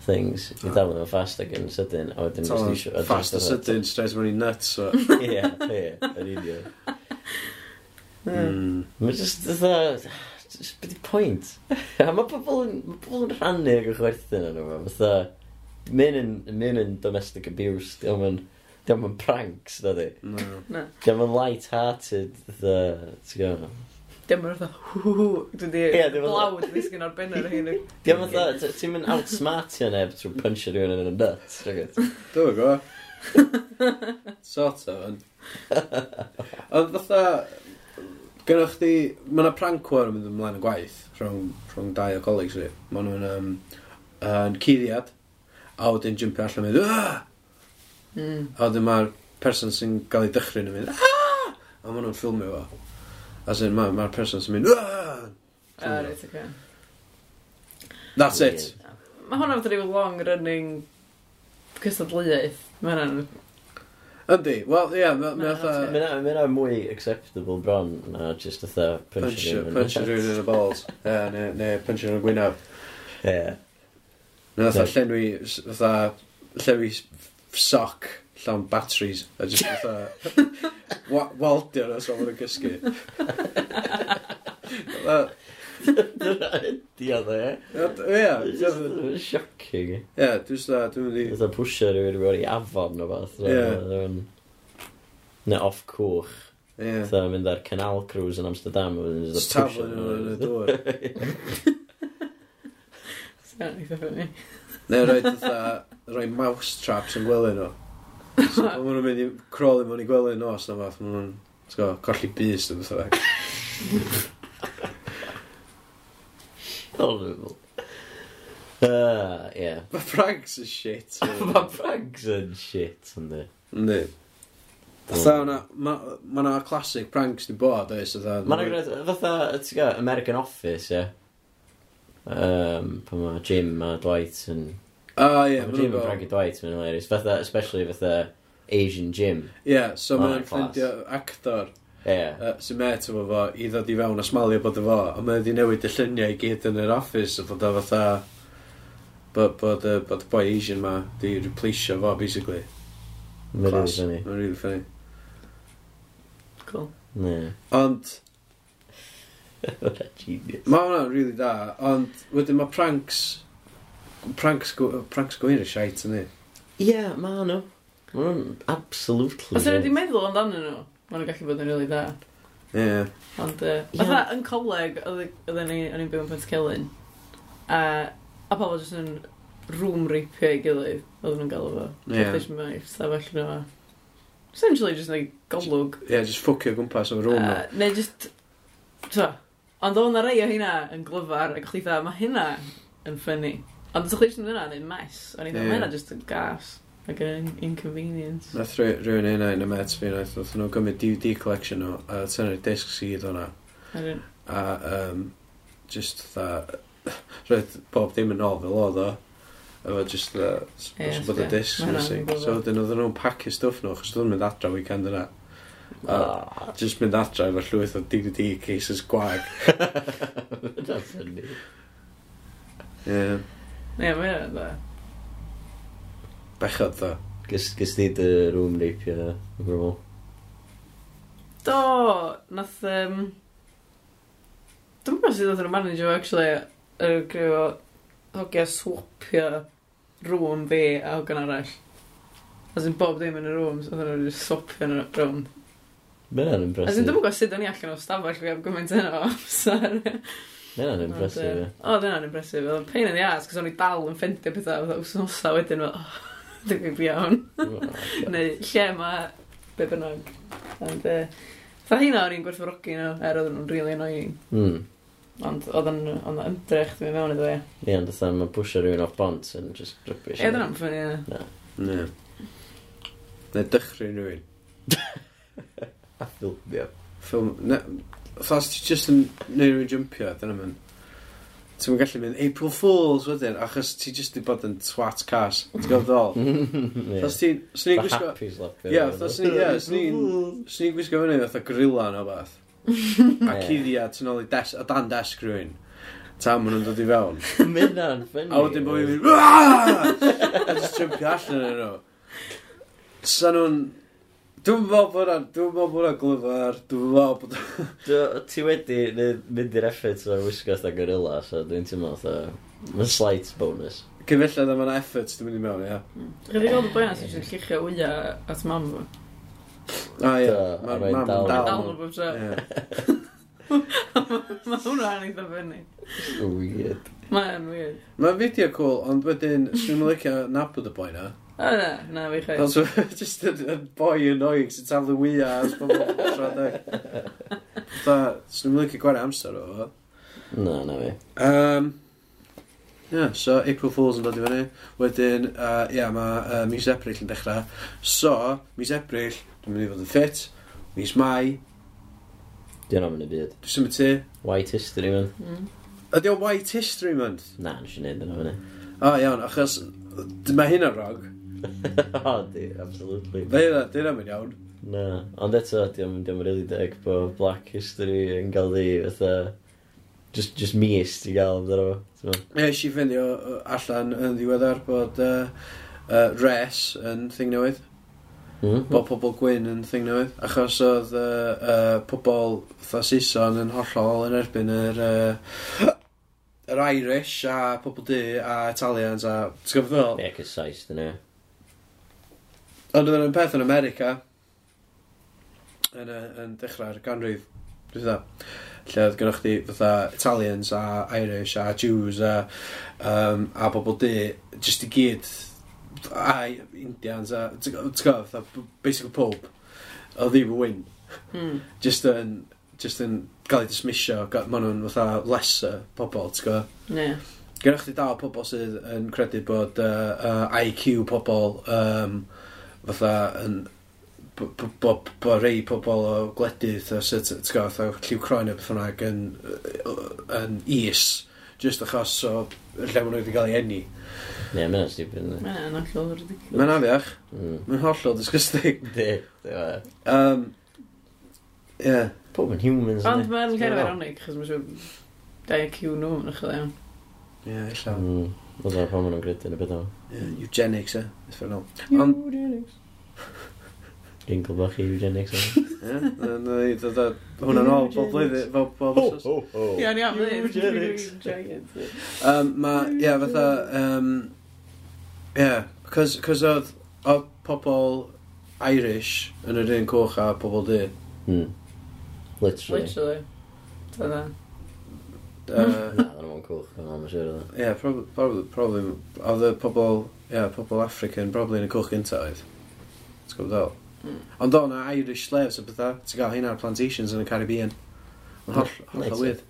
things i oh. daflu fo fast ag yn sydyn a wedyn just isio fast a sydyn straight mewn i nuts o. ie, ie, yn union. Hmm. Mae just fatha just beth pwynt a mae pobl yn ma pobl yn rhannu ac yn chwerthu yn yno fatha mynd yn domestic abuse diolch yn Diolch yn pranks, da di. Na. Diolch yn light-hearted, dda, ti'n gwybod? Diolch yn fatha, hwhwhw, dwi di blawd ddisgyn ar benner hyn. Diolch yn fatha, ti'n mynd outsmartio neb trwy punchio rhywun yn y nuts, rhaid? Dwi'n go. Sort of, ond... Ond fatha, gynnwch chi, mae yna prank war yn mynd ymlaen y gwaith rhwng, rhwng dau o colegs ni. Mae nhw'n um, uh, cyddiad, a wedyn jympio allan yn mynd, Mm. A wedyn mae'r person sy'n gael ei dychryn yn mynd, Aah! a maen nhw'n ffilmio fo. As in, mae'r ma person sy'n mynd, Aah! A reit, oce. That's it. Mae hwnna fod rhyw long running cystadleuaeth. Mae hwnna'n... Yndi, wel, ie, mae Ma' fatha Mae'n mynd mwy acceptable bron na just ytha punch puncher, puncher rhywun yn y balls, Ie, neu neu puncher yn y gwynaf. Ie. Neu fatha llenwi, s- fatha, llenwi s- soc llawn batteries a just fatha wa waldio nhw so maen gysgu cysgu. Dyna ydi o dde. Ie. Shocking. Ie, dwi'n dda, dwi'n mynd i... Dwi'n pwysio rhywun i i afon o fath. Ie. Neu off cwch. Ie. Dwi'n mynd ar Canal Cruise yn Amsterdam. Just taflen nhw yn y dŵr. Ie. Dwi'n mynd i... Neu roed rhoi mouse traps yn gwely nhw. So pan maen nhw'n mynd i crawlio mewn i gwely nos na fath, maen nhw'n so, colli bus yn bethau rhaid. Horrible. Uh, yeah. Mae pranks yn shit. Mae pranks yn shit, ynddi. Ynddi. Fatha o'na, mae yna classic pranks di bod, oes, fatha... Mae yna gwneud, fatha, ti'n gael, American Office, ie. Yeah. Um, pan mae Jim a Dwight yn O ie, ma'n gym yn Frankie Dwight, mae'n hilarious. Fatha, especially fatha Asian gym. Ie, so Ma' mae'n class. ffeindio actor Ie. uh, sy'n met efo fo i ddod i fewn a smalio bod efo, a mae wedi newid y lluniau i gyd yn yr office, a bod o fatha, bod, bod, y- bod y boi Asian ma di replaceio fo, basically. Mae'n really Class. funny. Mae'n really funny. Cool. Ne. Ond, What genius. mae hwnna'n really da, ond wedyn mae pranks Pranks, go pranks gwir y shite yn ni. Ie, ma nhw. Ma nhw'n absolutely... Os yna di meddwl amdanyn nhw, ma nhw'n gallu bod yn rili da. Ie. Ond, uh, Ie. yeah. yn coleg, oedd- oedden ni, o'n i'n byw yn Pwynt Celyn, a, a pobl jyst yn room rapio ei gilydd, oedden nhw'n galw fo. Ie. Chdi'n mynd i stafell nhw a... Essentially, just like, golwg. Ie, just ffwcio gwmpas o'r rŵm. nhw. A- Neu just, Twa. Ond oedd na rei o hynna yn glyfar, ac chdi dda, mae hynna yn ffynnu. Ond ydych chi yn mynd yna yn mes? O'n i'n meddwl, mae'n just yn gas. Ac yn inconvenience. Nath rhywun un ein y met fi, nath oedd nhw gymryd DVD collection nhw, a tynnu'r disc sydd o'na. A um, just dda, roedd bob dim yn ôl fel oedd o. Efo just dda, bod y disc missing. So dyn oedd nhw'n pacio stwff nhw, chos dwi'n mynd adra weekend yna. Oh. Just mynd adra efo llwyth o DVD cases gwag. That's funny. Yeah. Ie, mae hynna'n dda. Bechod dda. Gys, gys di dy rŵm reipio na, yn gwrmol. Do, nath... Um... Dwi'n gwybod sydd oedd yn y manager, actually, yr er, grif o hogia swapio rŵm fi a hogan arall. As in bob dim yn y rŵm, so oedd yn swapio yn y rŵm. Mae'n impressive. As in, dwi'n gwybod sydd o'n i allan o stafell fi am gymaint yna o amser. Mae hynna'n oh, impressive, ie. Oh, o, dyna yn impressive. Oedd pain in the ass, cos o'n i dal yn ffendio pethau, oedd wsnosa wedyn, fel, oh, dwi'n gwybod iawn. Oh, Neu lle mae, be bynnag. Ond, e, Tha hynna o'n i'n gwerthfawrogi nhw, er oedden nhw'n really annoying. Mm. Ond oedd yn ymdrech dwi'n mewn iddo ie. Ie, ond oedden nhw'n pwysio rhywun off bont yn just rybys. Ie, dyna'n ffynnu, ie. Ne. Ne. dychryn rhywun. A ffilmio. Ffilm, ne, Tha, os ti just yn neud rhywun jumpio, dyna mynd. Ti'n gallu mynd April Fools wedyn, achos ti just di bod yn twat cas. Ti'n gwybod ddol? Ie. Os ti'n... Os ni'n gwisgo... happy slap. Ie, fatha os ni- ie, os ni'n... Os ni'n gwisgo fyny fatha gorilla neu beth. A Ie. cuddia, ti'n ôl i des... A dan desg rhywun. Tam maen nhw'n dod i fewn. Mynna'n ffynnu. A wedyn bod fi'n mynd... "Aah!" A just jumpio allan yn nhw. Sa nhw'n... Dwi'n meddwl bod hwnna'n, dwi'n meddwl bod hwnna'n glyfar, dwi'n meddwl bod... Ti wedi mynd i'r effort o'r wisgas da gorilla, so dwi'n teimlo fatha, mae'n slight bonus. Cyfellan am yna efforts dwi'n mynd i mewn, ia. Rydw i'n gweld y boi yna sy'n llichio wyia at mam fo. A ia, mae'n mam dal. Mae'n dal nhw bob tra. Mae hwnna'n eitha fyny. Weird. Mae'n weird. Mae'n fideo cool, ond wedyn, swn i'n licio nabod y boi yna. O, na, na, fi chwe. Ond so, just yn, yn boi annoying sy'n taflu wya as pobl siarad e. Da, sy'n nhw'n lycio gwario amser o fo. Na, na fi. Um, yeah, so April Fools yn dod i fyny. Wedyn, uh, yeah, mae uh, mis Ebrill yn dechrau. So, mis Ebrill, dwi'n mynd i fod yn ffit. Mis Mai. Dwi'n am yn y byd. Dwi'n symud ti. White History Month. Mm. Ydy o White History Month? Na, nes i wneud yna fyny. O, iawn, achos mae hyn yn rog. o, di, absolutely. Fe hynna, di hynna'n mynd iawn. Na, ond eto, di o'n mynd really deg bod Black History yn gael di, fatha, just, just mis ti gael amdano fo. Nes i ffeindio allan yn ddiweddar bod uh, uh, res yn thing newydd. Mm -hmm. bod pobl gwyn yn thing newydd. Achos oedd uh, uh, pobl fatha Saeson yn hollol yn erbyn yr, uh, yr Irish a pobl du a Italians a... Ti'n gwybod fel? Ie, yeah, cys Saes, dyna. Ond oedd yn peth yn America, yn, yn dechrau'r ganrif, dwi'n dda, e? lle oedd gennych chi fatha Italians a Irish a Jews a, um, a bobl di, just i gyd, a Indians a, ti'n gwybod, fatha, basically pob, oedd ddim yn wyn Mm. Just yn, just yn cael ei dismisio, maen nhw'n fatha lesser pobl, ti'n gwybod? Ne. gennych chi dal pobl sydd yn credu bod uh, uh, IQ pobl um, fatha yn bod bo, rei pobl o gledydd a sut, ti'n gwybod, fatha lliw croen a beth bynnag yn, yn is, just achos o lle maen nhw wedi cael ei enni. Ie, mae'n stupid. Mae'n hollol ridiculous. Mae'n afiach. Mae'n hollol disgusting. Di, di fe. Um, yeah. Pob yn humans. Ond mae'n cerdd ironic, chos mae'n siw, da i cyw nhw yn ychydig iawn. Ie, yeah, illa. Mm. Oedd yna pan maen nhw'n grydu yn y byd yma. Eugenics, e? Effernol. Eugenics. Jingle bach i eugenics. Ie, dod o hwnna'n ôl bob blwyddyn, bob bob wsos. Ho, ho, ho. am iawn, eugenics. Mae, ie, fatha, ie, cos oedd pobl Irish yn yr un coch a pobl du. Mm. Literally. Literally. Dyna. Uh, cwch yna, mae'n siŵr oedd. Ie, probably, oedd y pobl, ie, yeah, pobl African, probably yn y cwch gynta oedd. T'w gwybod ddol? Mm. Ond o'n Irish slaves o bethau, ti'n gael hyn ar plantations yn y Caribbean. Yn holl, mm. holl o wydd.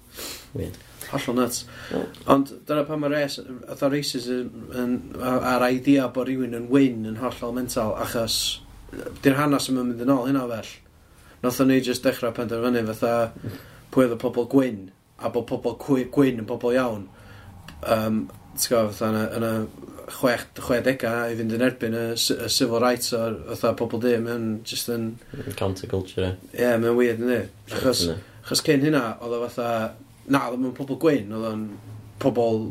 Weird. Hollol nuts. Yeah. Ond dyna pan mae res, oedd racism yn, a'r idea bod rhywun yn win yn hollol mental, achos di'r hanes yma'n mynd yn ôl hynna fell. Nath ni just dechrau penderfynu fatha pwy oedd y pobl gwyn a bod pobl gwyn yn bobl iawn um, gofod, yn y, yn y chwech, chwedegau i fynd yn erbyn y, y civil rights o'r fatha pobl di, mae'n just yn... Counterculture. Ie, yeah, mae'n weird yn. Achos, achos cyn hynna, oedd o fatha... Na, oedd o'n pobl gwyn, oedd o'n pobl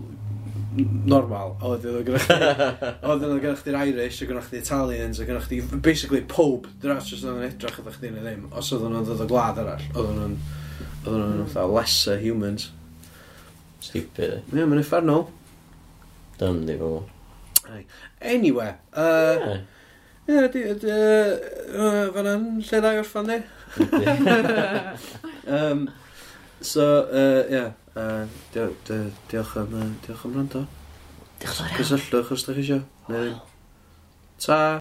normal, a oedd o'n gyda chdi, oedd o'n gyda chdi'r Irish, a gyda chdi Italians, a gyda chdi, basically, pob, dyna os oedd o'n edrych oedd chdi'n ddim, os oedd o'n dod o glad arall, oedd o'n Oedden nhw'n fatha lesser humans. Stupid. Ie, yeah, mae'n effernol. Dyn di fo. Anyway, uh, Ie, yeah. yeah, uh, fan'na'n lle da i orffan di. um, so, uh, yeah, uh, diolch am, diolch am rando. Diolch yn fawr iawn. Cysylltwch os da chi eisiau. Ta!